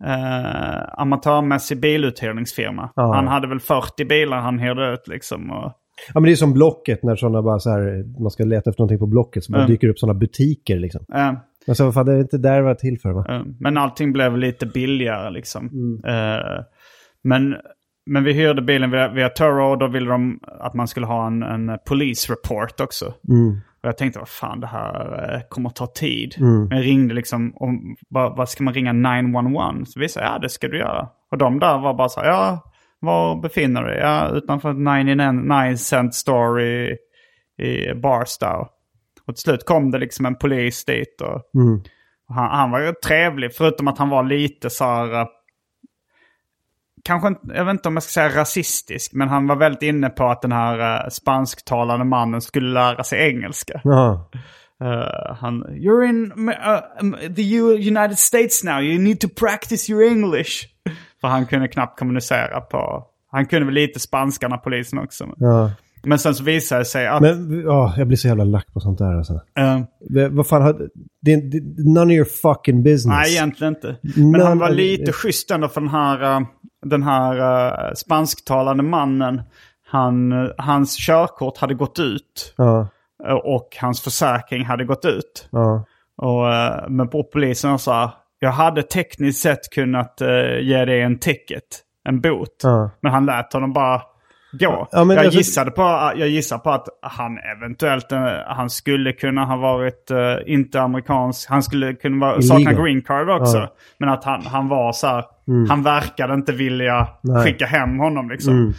Speaker 2: eh, amatörmässig biluthyrningsfirma.
Speaker 3: Ja.
Speaker 2: Han hade väl 40 bilar han hyrde ut liksom. Och,
Speaker 3: Ja men det är som Blocket när sådana bara så här, man ska leta efter någonting på Blocket så bara
Speaker 2: Mm.
Speaker 3: dyker upp sådana butiker liksom.
Speaker 2: eh,
Speaker 3: Men så vad fan, det är inte där det var till för va?
Speaker 2: Eh, Men allting blev lite billigare liksom.
Speaker 3: Mm.
Speaker 2: Eh, men, men vi hyrde bilen via, via Turo och då ville de att man skulle ha en, en police report också.
Speaker 3: Mm.
Speaker 2: Och jag tänkte, vad fan det här eh, kommer ta tid.
Speaker 3: Mm.
Speaker 2: Men jag ringde liksom, om, vad, vad ska man ringa 911? Så vi sa, ja det ska du göra. Och de där var bara så här, ja, var befinner du dig? Ja, utanför 99 cent store i, i Barstow. Och till slut kom det liksom en polis dit och
Speaker 3: Mm.
Speaker 2: och han, han var ju trevlig, förutom att han var lite så här... Kanske inte, jag vet inte om jag ska säga rasistisk, men han var väldigt inne på att den här uh, spansktalande mannen skulle lära sig engelska.
Speaker 3: Ja.
Speaker 2: Eh, han, you're in uh, um, the United States now, you need to practice your English. För han kunde knappt kommunicera på... Han kunde väl lite spanska när polisen också.
Speaker 3: ja.
Speaker 2: Men sen så visade det sig att...
Speaker 3: Men ja, jag blir så jävla lack på sånt där alltså. Det- Vad fan, det, det, none of your fucking business.
Speaker 2: Nej, egentligen inte. Men
Speaker 3: Men-
Speaker 2: han var lite schysst ändå för den här, den här eh, spansktalande mannen. Han, hans körkort hade gått ut
Speaker 3: Ja,
Speaker 2: eh, och hans försäkring hade gått ut.
Speaker 3: ja.
Speaker 2: Och, eh, men på polisen sa jag hade tekniskt sett kunnat uh, ge dig en ticket, en bot.
Speaker 3: Ja.
Speaker 2: Men han lät honom bara gå.
Speaker 3: Ja,
Speaker 2: jag,
Speaker 3: alltså-
Speaker 2: gissade på, jag gissar på att han eventuellt han skulle kunna ha varit eh, inte amerikansk. Han skulle kunna vara, sakna green card också.
Speaker 3: Ja.
Speaker 2: Men att han, han var så här, han verkade inte vilja
Speaker 3: Nej.
Speaker 2: skicka hem honom liksom.
Speaker 3: Mm.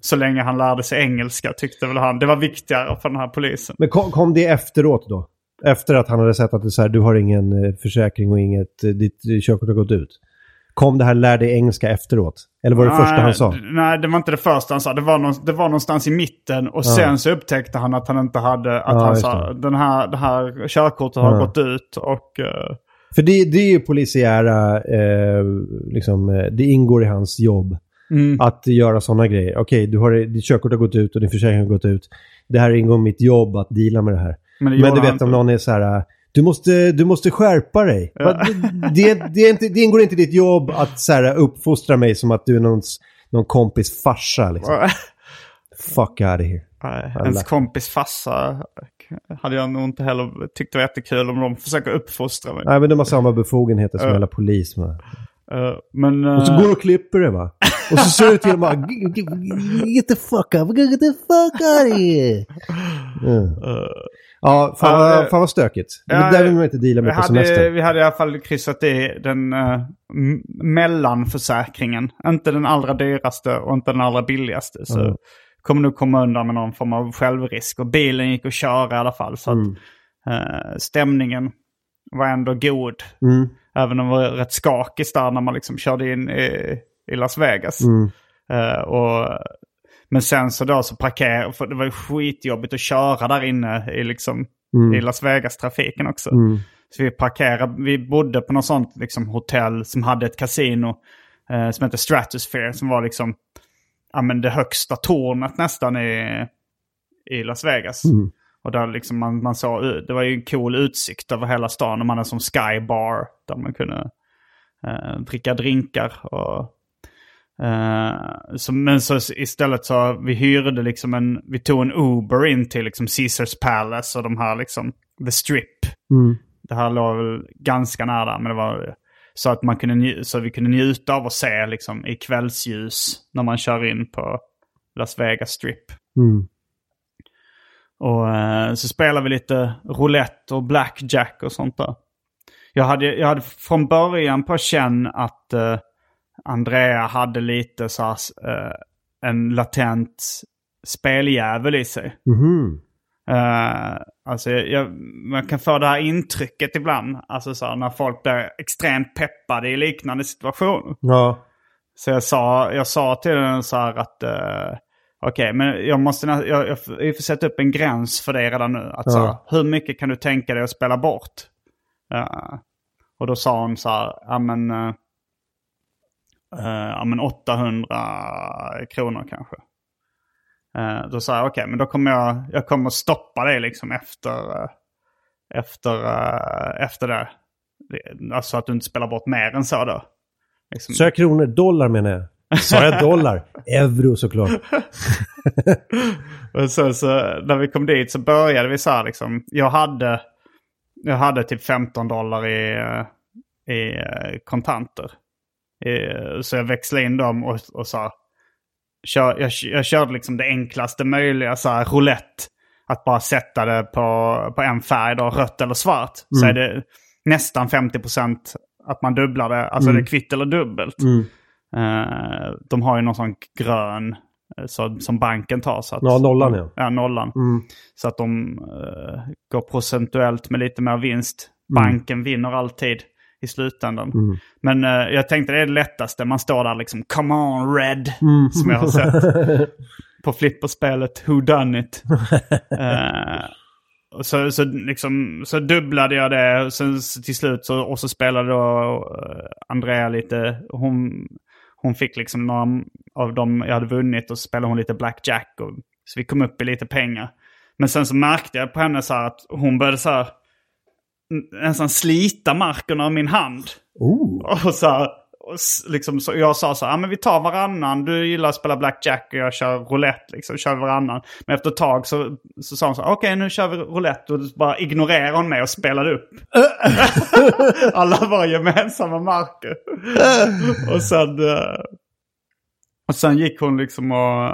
Speaker 2: Så länge han lärde sig engelska tyckte väl han. Det var viktigare för den här polisen.
Speaker 3: Men kom, kom det efteråt då? Efter att han hade sett att det så här, du har ingen eh, försäkring och inget, eh, ditt eh, körkort har gått ut. Kom det här lär dig engelska efteråt? Eller var det första han sa?
Speaker 2: Nej, det var inte det första han sa. Det var, någon, det var någonstans i mitten och sen så upptäckte han att han inte hade... Att
Speaker 3: Ja,
Speaker 2: han sa den här, det här körkortet har
Speaker 3: Ja.
Speaker 2: gått ut och... eh,
Speaker 3: För det, det är ju polisiära, eh, liksom, eh, det ingår i hans jobb.
Speaker 2: Mm.
Speaker 3: Att göra sådana grejer. Okej, du har, ditt körkort har gått ut och din försäkring har gått ut. Det här ingår i mitt jobb att deala med det här.
Speaker 2: Men det
Speaker 3: Men du
Speaker 2: han
Speaker 3: vet om någon är så här, äh, du måste, du måste skärpa dig. Va, Det, det, inte, det ingår inte i ditt jobb att så här, uppfostra mig som att du är någons, någon kompis farsa. Liksom. Fuck out of here.
Speaker 2: Nej. Ens kompis farsa hade jag nog inte heller tyckt det var jättekul om de försöker uppfostra mig.
Speaker 3: Nej, men de har samma befogenheter som
Speaker 2: Ja.
Speaker 3: alla polis.
Speaker 2: Eh, men...
Speaker 3: Och så
Speaker 2: eh,
Speaker 3: går du och klipper det va? Och så ser du till att bara, "G- g- get the fuck up, get the fuck out of here. Mm. Ja, fan,
Speaker 2: Ja,
Speaker 3: vad-
Speaker 2: det-
Speaker 3: fan vad stökigt.
Speaker 2: Ja,
Speaker 3: det där vill man inte deala med på
Speaker 2: hade,
Speaker 3: semester.
Speaker 2: vi hade i alla fall kryssat i den uh, mellanförsäkringen. Inte den allra dyraste och inte den allra billigaste. Så
Speaker 3: Mm.
Speaker 2: Kommer nog komma undan med någon form av självrisk. Och bilen gick att köra i alla fall. Så
Speaker 3: Mm.
Speaker 2: att eh, stämningen var ändå god.
Speaker 3: Mm.
Speaker 2: Även om det var rätt skakigt där när man liksom körde in i, i Las Vegas.
Speaker 3: Mm.
Speaker 2: Eh, och, men sen så då så parkerade, för det var ju skitjobbigt att köra där inne i liksom
Speaker 3: Mm.
Speaker 2: i Las Vegas-trafiken också.
Speaker 3: Mm.
Speaker 2: Så vi parkerade, vi bodde på något sånt liksom, hotell som hade ett kasino eh, som hette Stratosphere som var liksom ja, men det högsta tornet nästan i, i Las Vegas.
Speaker 3: Mm.
Speaker 2: Och där liksom man, man såg, det var ju en cool utsikt över hela stan och man hade som skybar där man kunde eh, dricka drinkar. Och, eh, så, men så istället så vi hyrde liksom en, vi tog en Uber in till liksom Caesars Palace och de här liksom, The Strip.
Speaker 3: Mm.
Speaker 2: Det här låg väl ganska nära, men det var så att man kunde så vi kunde njuta av att se liksom i kvällsljus när man kör in på Las Vegas Strip.
Speaker 3: Mm.
Speaker 2: Och eh, så spelade vi lite roulette och blackjack och sånt där. Jag hade, jag hade från början på känn att eh, Andrea hade lite så här, eh, en latent speljävel i sig.
Speaker 3: Mhm.
Speaker 2: Uh, alltså jag, man kan få det här intrycket ibland. Alltså så här, när folk blir extremt peppade i liknande situationer.
Speaker 3: Ja.
Speaker 2: Så jag sa, jag sa till den så här att uh, okej, okay, men jag måste jag, jag, jag får sätta upp en gräns för dig redan nu. Att,
Speaker 3: Ja.
Speaker 2: så här, hur mycket kan du tänka dig att spela bort? Uh, och då sa hon så här, ja men, ja, men 800 kronor kanske. Uh, då sa jag okej, men då kommer jag, jag kommer att stoppa dig liksom efter, uh, efter, uh, efter det. Alltså att du inte spelar bort mer än så då. Liksom.
Speaker 3: Så jag kronor, dollar menar jag. Sa jag dollar? Euro såklart.
Speaker 2: Och så, så när vi kom dit så började vi så här liksom. Jag hade, jag hade typ 15 dollar i, eh, i eh, kontanter. I, så jag växlade in dem och, och sa. Kör, jag, jag körde liksom det enklaste möjliga så här roulette. Att bara sätta det på, på en färg då, rött eller svart. Så är det nästan 50% att man dubblar det. Alltså det är kvitt eller dubbelt. Eh, de har ju någon sån grön eh, så, som banken tar. Så att,
Speaker 3: Ja, nollan, ja.
Speaker 2: Ja, nollan.
Speaker 3: Mm.
Speaker 2: Så att de eh, går procentuellt med lite mer vinst.
Speaker 3: Mm.
Speaker 2: Banken vinner alltid i slutändan. Men eh, jag tänkte det är det lättaste. Man står där liksom come on red.
Speaker 3: Mm.
Speaker 2: Som jag har sett på flipperspelet Who Done It. Och så, så, liksom, så dubblade jag det och sen till slut så, och så spelade då eh, Andrea lite. Hon, hon fick liksom några av dem jag hade vunnit och så spelade hon lite blackjack. Och, så vi kom upp i lite pengar. Men sen så märkte jag på henne så här att hon började så här nästan slita marken av min hand.
Speaker 3: Oh.
Speaker 2: Och så här, och liksom, så jag sa så här, ah, men vi tar varannan. Du gillar att spela blackjack och jag kör roulette. Liksom, kör varannan. Men efter ett tag så, så sa hon så här, okej nu kör vi roulette. Och bara ignorerade hon mig och spelade upp. Alla var gemensamma marker. och sen... eh, och sen gick hon liksom och,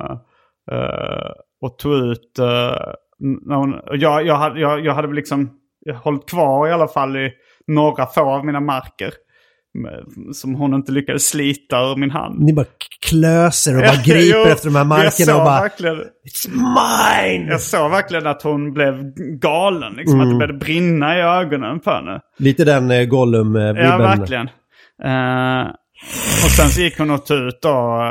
Speaker 2: eh, och tog ut... eh, när hon, jag, jag, hade, jag, jag hade liksom hållit kvar i alla fall i några få av mina marker. Som hon inte lyckades slita ur min hand.
Speaker 3: Ni bara klöser och bara griper
Speaker 2: Jo,
Speaker 3: efter de här markerna och bara
Speaker 2: Verkligen,
Speaker 3: It's mine!
Speaker 2: jag såg verkligen att hon blev galen. Liksom,
Speaker 3: Mm.
Speaker 2: Att det började brinna i ögonen på henne.
Speaker 3: Lite den eh, Gollum-vibben.
Speaker 2: Ja, verkligen. Eh, och sen så gick hon och tog ut då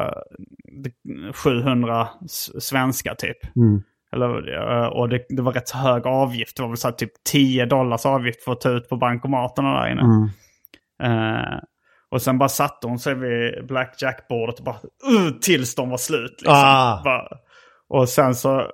Speaker 2: eh, 700 s- svenska typ.
Speaker 3: Mm.
Speaker 2: Eller, eh, och det, det var rätt så hög avgift. Det var väl så typ 10 dollars avgift för att ta ut på bankomaterna där inne.
Speaker 3: Mm.
Speaker 2: Eh, och sen bara satte hon sig vid blackjack-bordet och bara uh, tills de var slut. Liksom.
Speaker 3: Ah.
Speaker 2: Bara, och, sen så,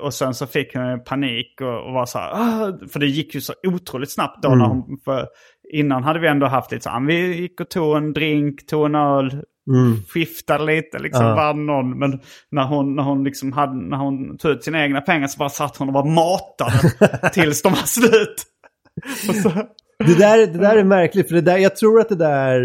Speaker 2: och sen så fick hon panik och, och var så här, ah, för det gick ju så otroligt snabbt då.
Speaker 3: Mm.
Speaker 2: När hon, för innan hade vi ändå haft lite så här, vi gick och tog en drink, tog en öl,
Speaker 3: Mm.
Speaker 2: skiftade lite, liksom
Speaker 3: Ja.
Speaker 2: vann någon. Men när hon, när hon liksom hade, när hon tog ut sina egna pengar så bara satt hon och var matade tills de var slut.
Speaker 3: Det där, det där är märkligt, för det där, jag tror att det där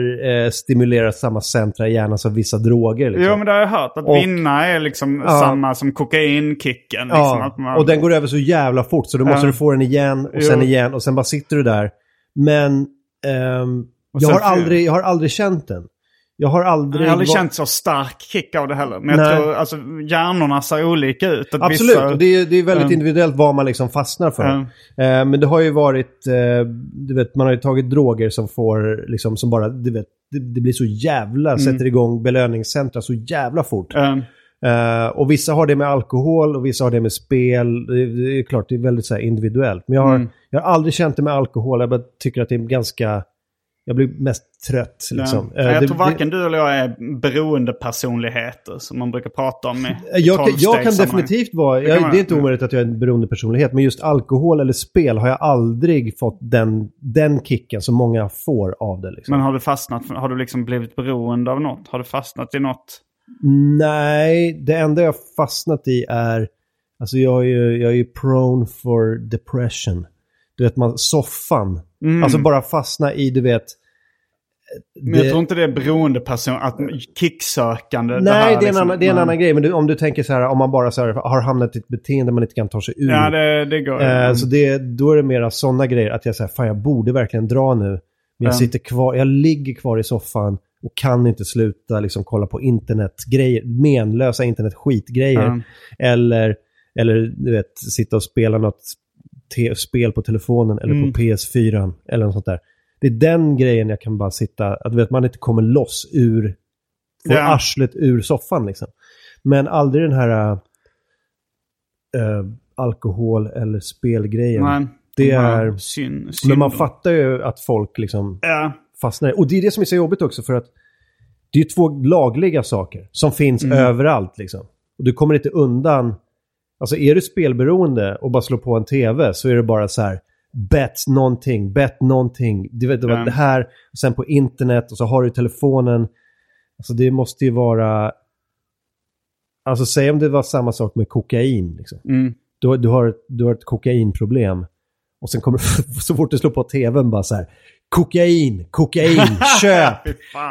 Speaker 3: eh, stimulerar samma centra i hjärnan som vissa droger. Liksom.
Speaker 2: Jo men det har jag hört. Att
Speaker 3: Och-
Speaker 2: vinna är liksom
Speaker 3: Ja.
Speaker 2: samma som kokainkicken. Liksom,
Speaker 3: ja,
Speaker 2: man,
Speaker 3: och den går över så jävla fort så då måste
Speaker 2: Ja.
Speaker 3: du få den igen och sen
Speaker 2: Jo.
Speaker 3: igen och sen bara sitter du där. Men ehm, jag,
Speaker 2: sen
Speaker 3: har aldrig, jag har aldrig känt den. Jag har aldrig...
Speaker 2: jag har aldrig
Speaker 3: va-
Speaker 2: känt så stark kick av det heller. Men jag
Speaker 3: Nej.
Speaker 2: tror alltså hjärnorna ser olika ut. Att
Speaker 3: Absolut,
Speaker 2: vissa-
Speaker 3: det är, det är väldigt
Speaker 2: Mm.
Speaker 3: individuellt vad man liksom fastnar för.
Speaker 2: Mm.
Speaker 3: Eh, men det har ju varit, eh, du vet, man har ju tagit droger som får, liksom, som bara, du vet, det, det blir så jävla, sätter igång belöningscentra så jävla fort.
Speaker 2: Eh,
Speaker 3: och vissa har det med alkohol och vissa har det med spel. Det, det är klart, det är väldigt så här, individuellt. Men jag har,
Speaker 2: Mm.
Speaker 3: jag har aldrig känt det med alkohol. Jag bara tycker att det är ganska, jag blir mest trött liksom.
Speaker 2: Ja.
Speaker 3: Eh,
Speaker 2: jag
Speaker 3: det-
Speaker 2: tror varken du eller jag är beroende personligheter som man brukar prata om i
Speaker 3: Jag kan, jag kan definitivt vara, jag, det är inte omöjligt att jag är en beroende personlighet, men just alkohol eller spel har jag aldrig fått den, den kicken som många får av det. Liksom.
Speaker 2: Men har du fastnat, har du liksom blivit beroende av något? Har du fastnat i något?
Speaker 3: Nej, det enda jag fastnat i är, alltså jag är ju, jag är ju prone for depression. Du vet, man, soffan.
Speaker 2: Mm.
Speaker 3: Alltså bara fastna i, du vet,
Speaker 2: Men jag tror inte det är beroende person, att kicksökande.
Speaker 3: Nej,
Speaker 2: här
Speaker 3: det, är en
Speaker 2: liksom.
Speaker 3: annan, det är en annan grej. Men du, om du tänker så här, om man bara så här, har hamnat i ett beteende man inte kan ta sig ur.
Speaker 2: Ja, det, det går.
Speaker 3: Eh, så det, då är det mera sådana grejer. Att jag säger, fan jag borde verkligen dra nu. Men jag
Speaker 2: Mm.
Speaker 3: sitter kvar, jag ligger kvar i soffan och kan inte sluta liksom kolla på internetgrejer, menlösa internetskitgrejer.
Speaker 2: Mm.
Speaker 3: Eller Eller du vet, sitta och spela något spel på telefonen eller
Speaker 2: Mm.
Speaker 3: på PS4 eller något sånt där. Det är den grejen jag kan bara sitta, att vet, man inte kommer loss ur, får
Speaker 2: Ja.
Speaker 3: arslet ur soffan liksom. Men aldrig den här äh, alkohol eller spelgrejen.
Speaker 2: Nej,
Speaker 3: Det är-
Speaker 2: Synd, synd
Speaker 3: Men man fattar ju att folk liksom
Speaker 2: Ja,
Speaker 3: fastnar. Och det är det som är så jobbigt också för att det är två lagliga saker som finns
Speaker 2: Mm.
Speaker 3: överallt liksom. Och du kommer inte undan. Alltså är du spelberoende och bara slår på en tv så är det bara så här bet någonting, bet någonting. Du vet,
Speaker 2: Ja.
Speaker 3: det här, och sen på internet och så har du telefonen. Alltså det måste ju vara... Alltså säg om det var samma sak med kokain. Liksom.
Speaker 2: mm.
Speaker 3: Du, du, har, du har ett kokainproblem. Och sen kommer så fort du slår på tvn bara så här. Kokain, kokain, köp!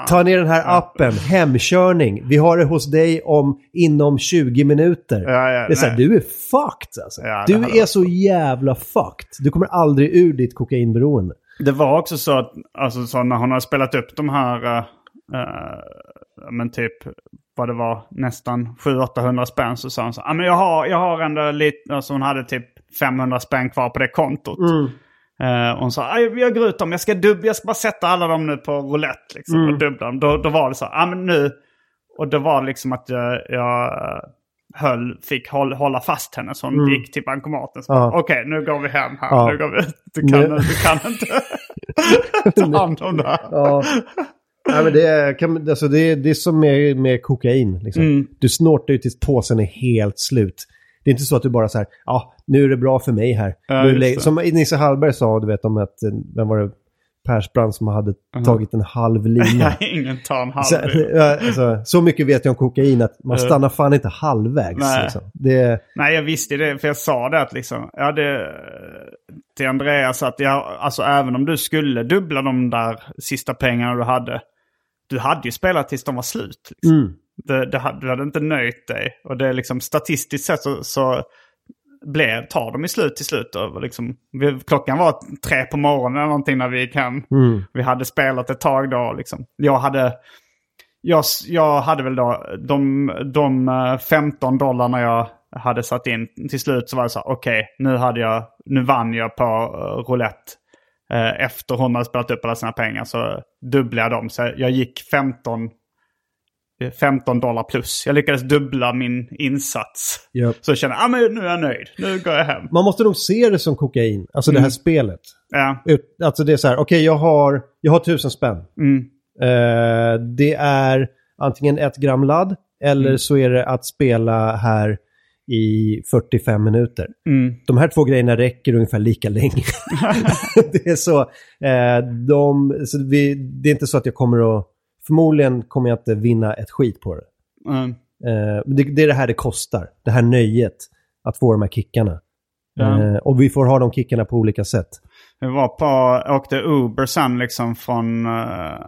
Speaker 3: Ta ner den här appen, hemkörning. Vi har det hos dig om inom 20 minuter.
Speaker 2: Ja, ja,
Speaker 3: det är så här, du är fucked alltså.
Speaker 2: Ja,
Speaker 3: du är
Speaker 2: varit
Speaker 3: så jävla fucked. Du kommer aldrig ur ditt kokainberoende.
Speaker 2: Det var också så att alltså, så när hon har spelat upp de här, eh, eh, men typ vad det var, nästan 700-800 spänn så sa hon så ah, men jag har, jag har ändå lite, alltså hon hade typ 500 spänn kvar på det kontot. Eh, och hon sa, "Ah, jag går ut dem, jag ska, dubb, jag ska bara sätta alla dem nu på roulette liksom, och dubbla dem. Då, då var det så, ja ah, men nu, och då var det liksom att jag, jag eh, höll, fick håll, hålla fast henne så hon gick till bankomaten.
Speaker 3: Ja.
Speaker 2: Okej, nu går vi hem här.
Speaker 3: Ja.
Speaker 2: Nu går vi, du, kan, du kan inte ta hand om det här.
Speaker 3: Ja. Nej, men det, är, kan, alltså det, är, det är som med, med kokain. Liksom.
Speaker 2: Mm.
Speaker 3: Du snortar ju tills påsen är helt slut. Det är inte så att du bara så här, ja, nu är det bra för mig här.
Speaker 2: Ja,
Speaker 3: nu som Nisse Hallberg sa, du vet om att, eh, vem var det, Persbrandt som hade tagit en halv lina.
Speaker 2: Ingen tar en halv.
Speaker 3: så, alltså, så mycket vet jag om kokain att man stannar fan inte halvvägs.
Speaker 2: Nej.
Speaker 3: Liksom. Det,
Speaker 2: Nej, jag visste det, för jag sa det att liksom, ja det, till Andreas att jag, alltså även om du skulle dubbla de där sista pengarna du hade, du hade ju spelat tills de var slut. Liksom.
Speaker 3: mm.
Speaker 2: Det, det, du hade inte nöjt dig. Och det är liksom statistiskt sett så, så blev, tar de i slut till slut. Och liksom, vi, klockan var tre på morgonen eller någonting när vi gick hem.
Speaker 3: Mm.
Speaker 2: Vi hade spelat ett tag då. Liksom. Jag hade... Jag, jag hade väl då de, de eh, 15 dollarna jag hade satt in. Till slut så var det så här, okej, nu, hade jag, nu vann jag på uh, roulette. Eh, efter hon hade spelat upp alla sina pengar så dubblade jag dem. Så jag gick 15, eh, 15 dollar plus. Jag lyckades dubbla min insats.
Speaker 3: Ja.
Speaker 2: Så jag kände, ah, men nu är jag nöjd. Nu går jag hem.
Speaker 3: Man måste nog se det som kokain, alltså det här
Speaker 2: Mm.
Speaker 3: spelet.
Speaker 2: Ja,
Speaker 3: alltså det är så här, okej jag, har, jag har tusen spänn.
Speaker 2: mm,
Speaker 3: Eh, det är antingen ett gram ladd eller
Speaker 2: Mm.
Speaker 3: så är det att spela här i 45 minuter.
Speaker 2: mm,
Speaker 3: De här två grejerna räcker ungefär lika länge. det är så. Eh, de, så vi, det är inte så att jag kommer att... Förmodligen kommer jag inte vinna ett skit på det.
Speaker 2: mm.
Speaker 3: Eh, det, det är det här det kostar. Det här nöjet. Att få de här kickarna.
Speaker 2: Ja.
Speaker 3: Eh, och vi får ha de kickarna på olika sätt.
Speaker 2: Vi var på, åkte Uber sen liksom från eh,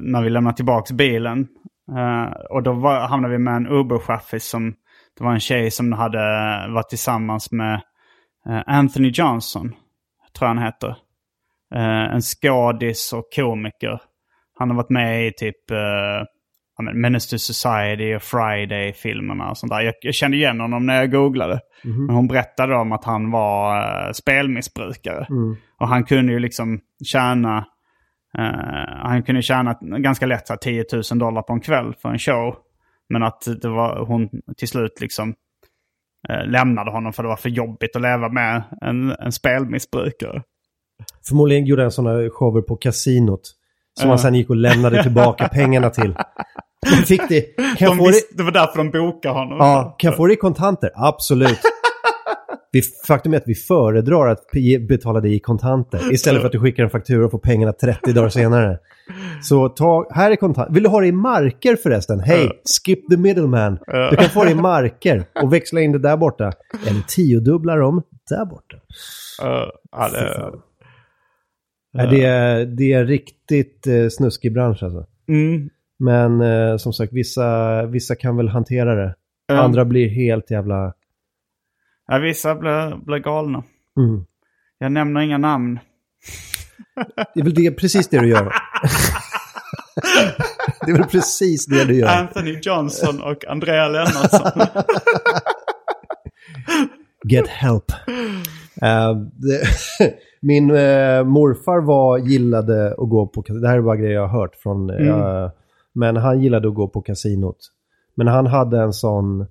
Speaker 2: när vi lämnade tillbaka bilen. Eh, och då var, hamnade vi med en Uber-chaffis som, det var en tjej som hade varit tillsammans med eh, Anthony Johnson, tror jag han heter. Eh, en skådis och komiker. Han har varit med i typ uh, Menace to Society och Friday-filmerna och sånt där. Jag, jag kände igen honom när jag googlade. Men hon berättade om att han var uh, spelmissbrukare. Och han kunde ju liksom tjäna, eh, han kunde tjäna ganska lätt så här, 10 000 dollar på en kväll för en show. Men att det var hon till slut liksom lämnade honom för det var för jobbigt att leva med en, en spelmissbrukare.
Speaker 3: Förmodligen gjorde han sådana shower på kasinot. Som han sen gick och lämnade tillbaka pengarna till. Men fick det. Kan jag
Speaker 2: De
Speaker 3: få det?
Speaker 2: visste, det var därför de bokade honom.
Speaker 3: Ja, kan jag få det i kontanter? Absolut. Vi, faktum är att vi föredrar att betala det i kontanter istället för att du skickar en faktura och får pengarna 30 dagar senare. Så ta, här är kontanter. Vill du ha det i marker förresten? Hej, skip the middleman. Du kan få det i marker och växla in det där borta. Eller tiodubbla dem där borta.
Speaker 2: Eh, ja, det,
Speaker 3: Nej, det, är, det är riktigt eh, snuskig bransch alltså.
Speaker 2: mm,
Speaker 3: Men eh, som sagt, vissa, vissa kan väl hantera det.
Speaker 2: Ja.
Speaker 3: Andra blir helt jävla...
Speaker 2: ja, vissa blir, blir galna.
Speaker 3: Mm.
Speaker 2: Jag nämner inga namn.
Speaker 3: Det är väl det, precis det du gör. det är väl precis det du gör.
Speaker 2: Anthony Johnson och Andrea Lennartsson.
Speaker 3: Get help. Eh, det, min eh, morfar var, gillade att gå på. Det här är bara grejer jag har hört från... eh, men han gillade att gå på kasinot. Men han hade en sån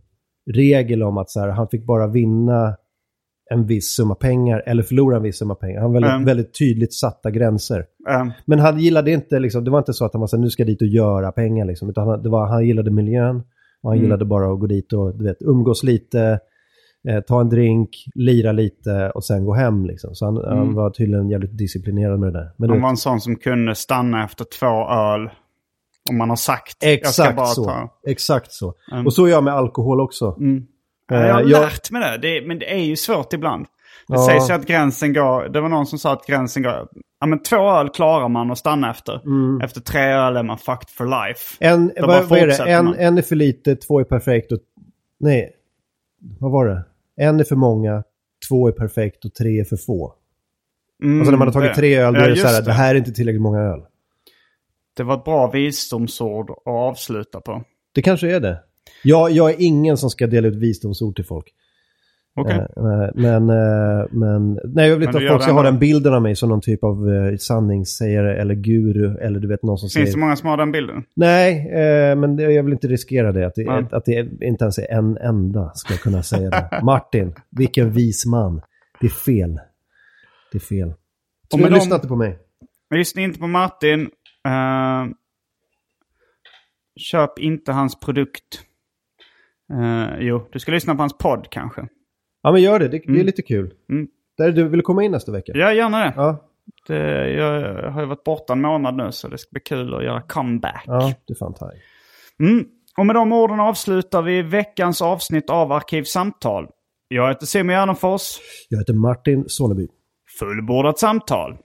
Speaker 3: regel om att så här, han fick bara vinna en viss summa pengar eller förlora en viss summa pengar. Han väldigt,
Speaker 2: Mm.
Speaker 3: väldigt tydligt satta gränser.
Speaker 2: Eh,
Speaker 3: Men han gillade inte, liksom, det var inte så att han var så här, nu ska jag dit och göra pengar liksom. Utan han, det var, han gillade miljön och han
Speaker 2: Mm.
Speaker 3: gillade bara att gå dit och du vet, umgås lite, eh, ta en drink, lira lite och sen gå hem liksom. Så han, han var tydligen jävligt disciplinerad med det där. Men
Speaker 2: han var en sån som kunde stanna efter två öl. Om man har sagt
Speaker 3: exakt så.
Speaker 2: ta.
Speaker 3: Exakt så.
Speaker 2: Mm.
Speaker 3: Och så är jag med alkohol också.
Speaker 2: Ja, jag har
Speaker 3: Eh, jag-
Speaker 2: lärt mig det. det. Men det är ju svårt ibland. Det
Speaker 3: Ja.
Speaker 2: sägs ju att gränsen går... Det var någon som sa att gränsen går... Ja men två öl klarar man att stanna efter.
Speaker 3: Mm.
Speaker 2: Efter tre öl är man fucked for life.
Speaker 3: En, vad, vad är det? En,
Speaker 2: man.
Speaker 3: en är för lite, två är perfekt och... Nej. Vad var det? En är för många, två är perfekt och tre är för få.
Speaker 2: Mm,
Speaker 3: Alltså när man har tagit
Speaker 2: det-
Speaker 3: tre öl, då
Speaker 2: ja,
Speaker 3: är det så här, det här är inte tillräckligt många öl.
Speaker 2: Det var ett bra visdomsord att avsluta på.
Speaker 3: Det kanske är det. Jag, jag är ingen som ska dela ut visdomsord till folk.
Speaker 2: Okej.
Speaker 3: Eh, men, eh, men, nej, jag vill
Speaker 2: Men
Speaker 3: inte att folk ska ha den bilden av mig som någon typ av eh, sanningssägare eller guru eller du vet någon som
Speaker 2: Finns
Speaker 3: säger...
Speaker 2: det många som har den bilden?
Speaker 3: Nej, men det, jag vill inte riskera det. Att det, att det inte ens är en enda ska kunna säga det. Martin, vilken vis man. Det är fel. Det är fel. Så
Speaker 2: de-
Speaker 3: lyssnar inte på mig.
Speaker 2: Men lyssna inte på Martin. Eh, köp inte hans produkt. Eh, jo, du ska lyssna på hans podd kanske.
Speaker 3: Ja, men gör det. Det, det är lite kul.
Speaker 2: Mm.
Speaker 3: Där du vill komma in nästa vecka?
Speaker 2: Ja, gärna det.
Speaker 3: Ja,
Speaker 2: det. Jag har ju varit borta en månad nu så det ska bli kul att göra comeback.
Speaker 3: ja det är fan taj.
Speaker 2: Mm. Och med de orden avslutar vi veckans avsnitt av Arkivsamtal. Jag heter Simon Gärdenfors.
Speaker 3: Jag heter Martin Soneby.
Speaker 2: Fullbordat samtal.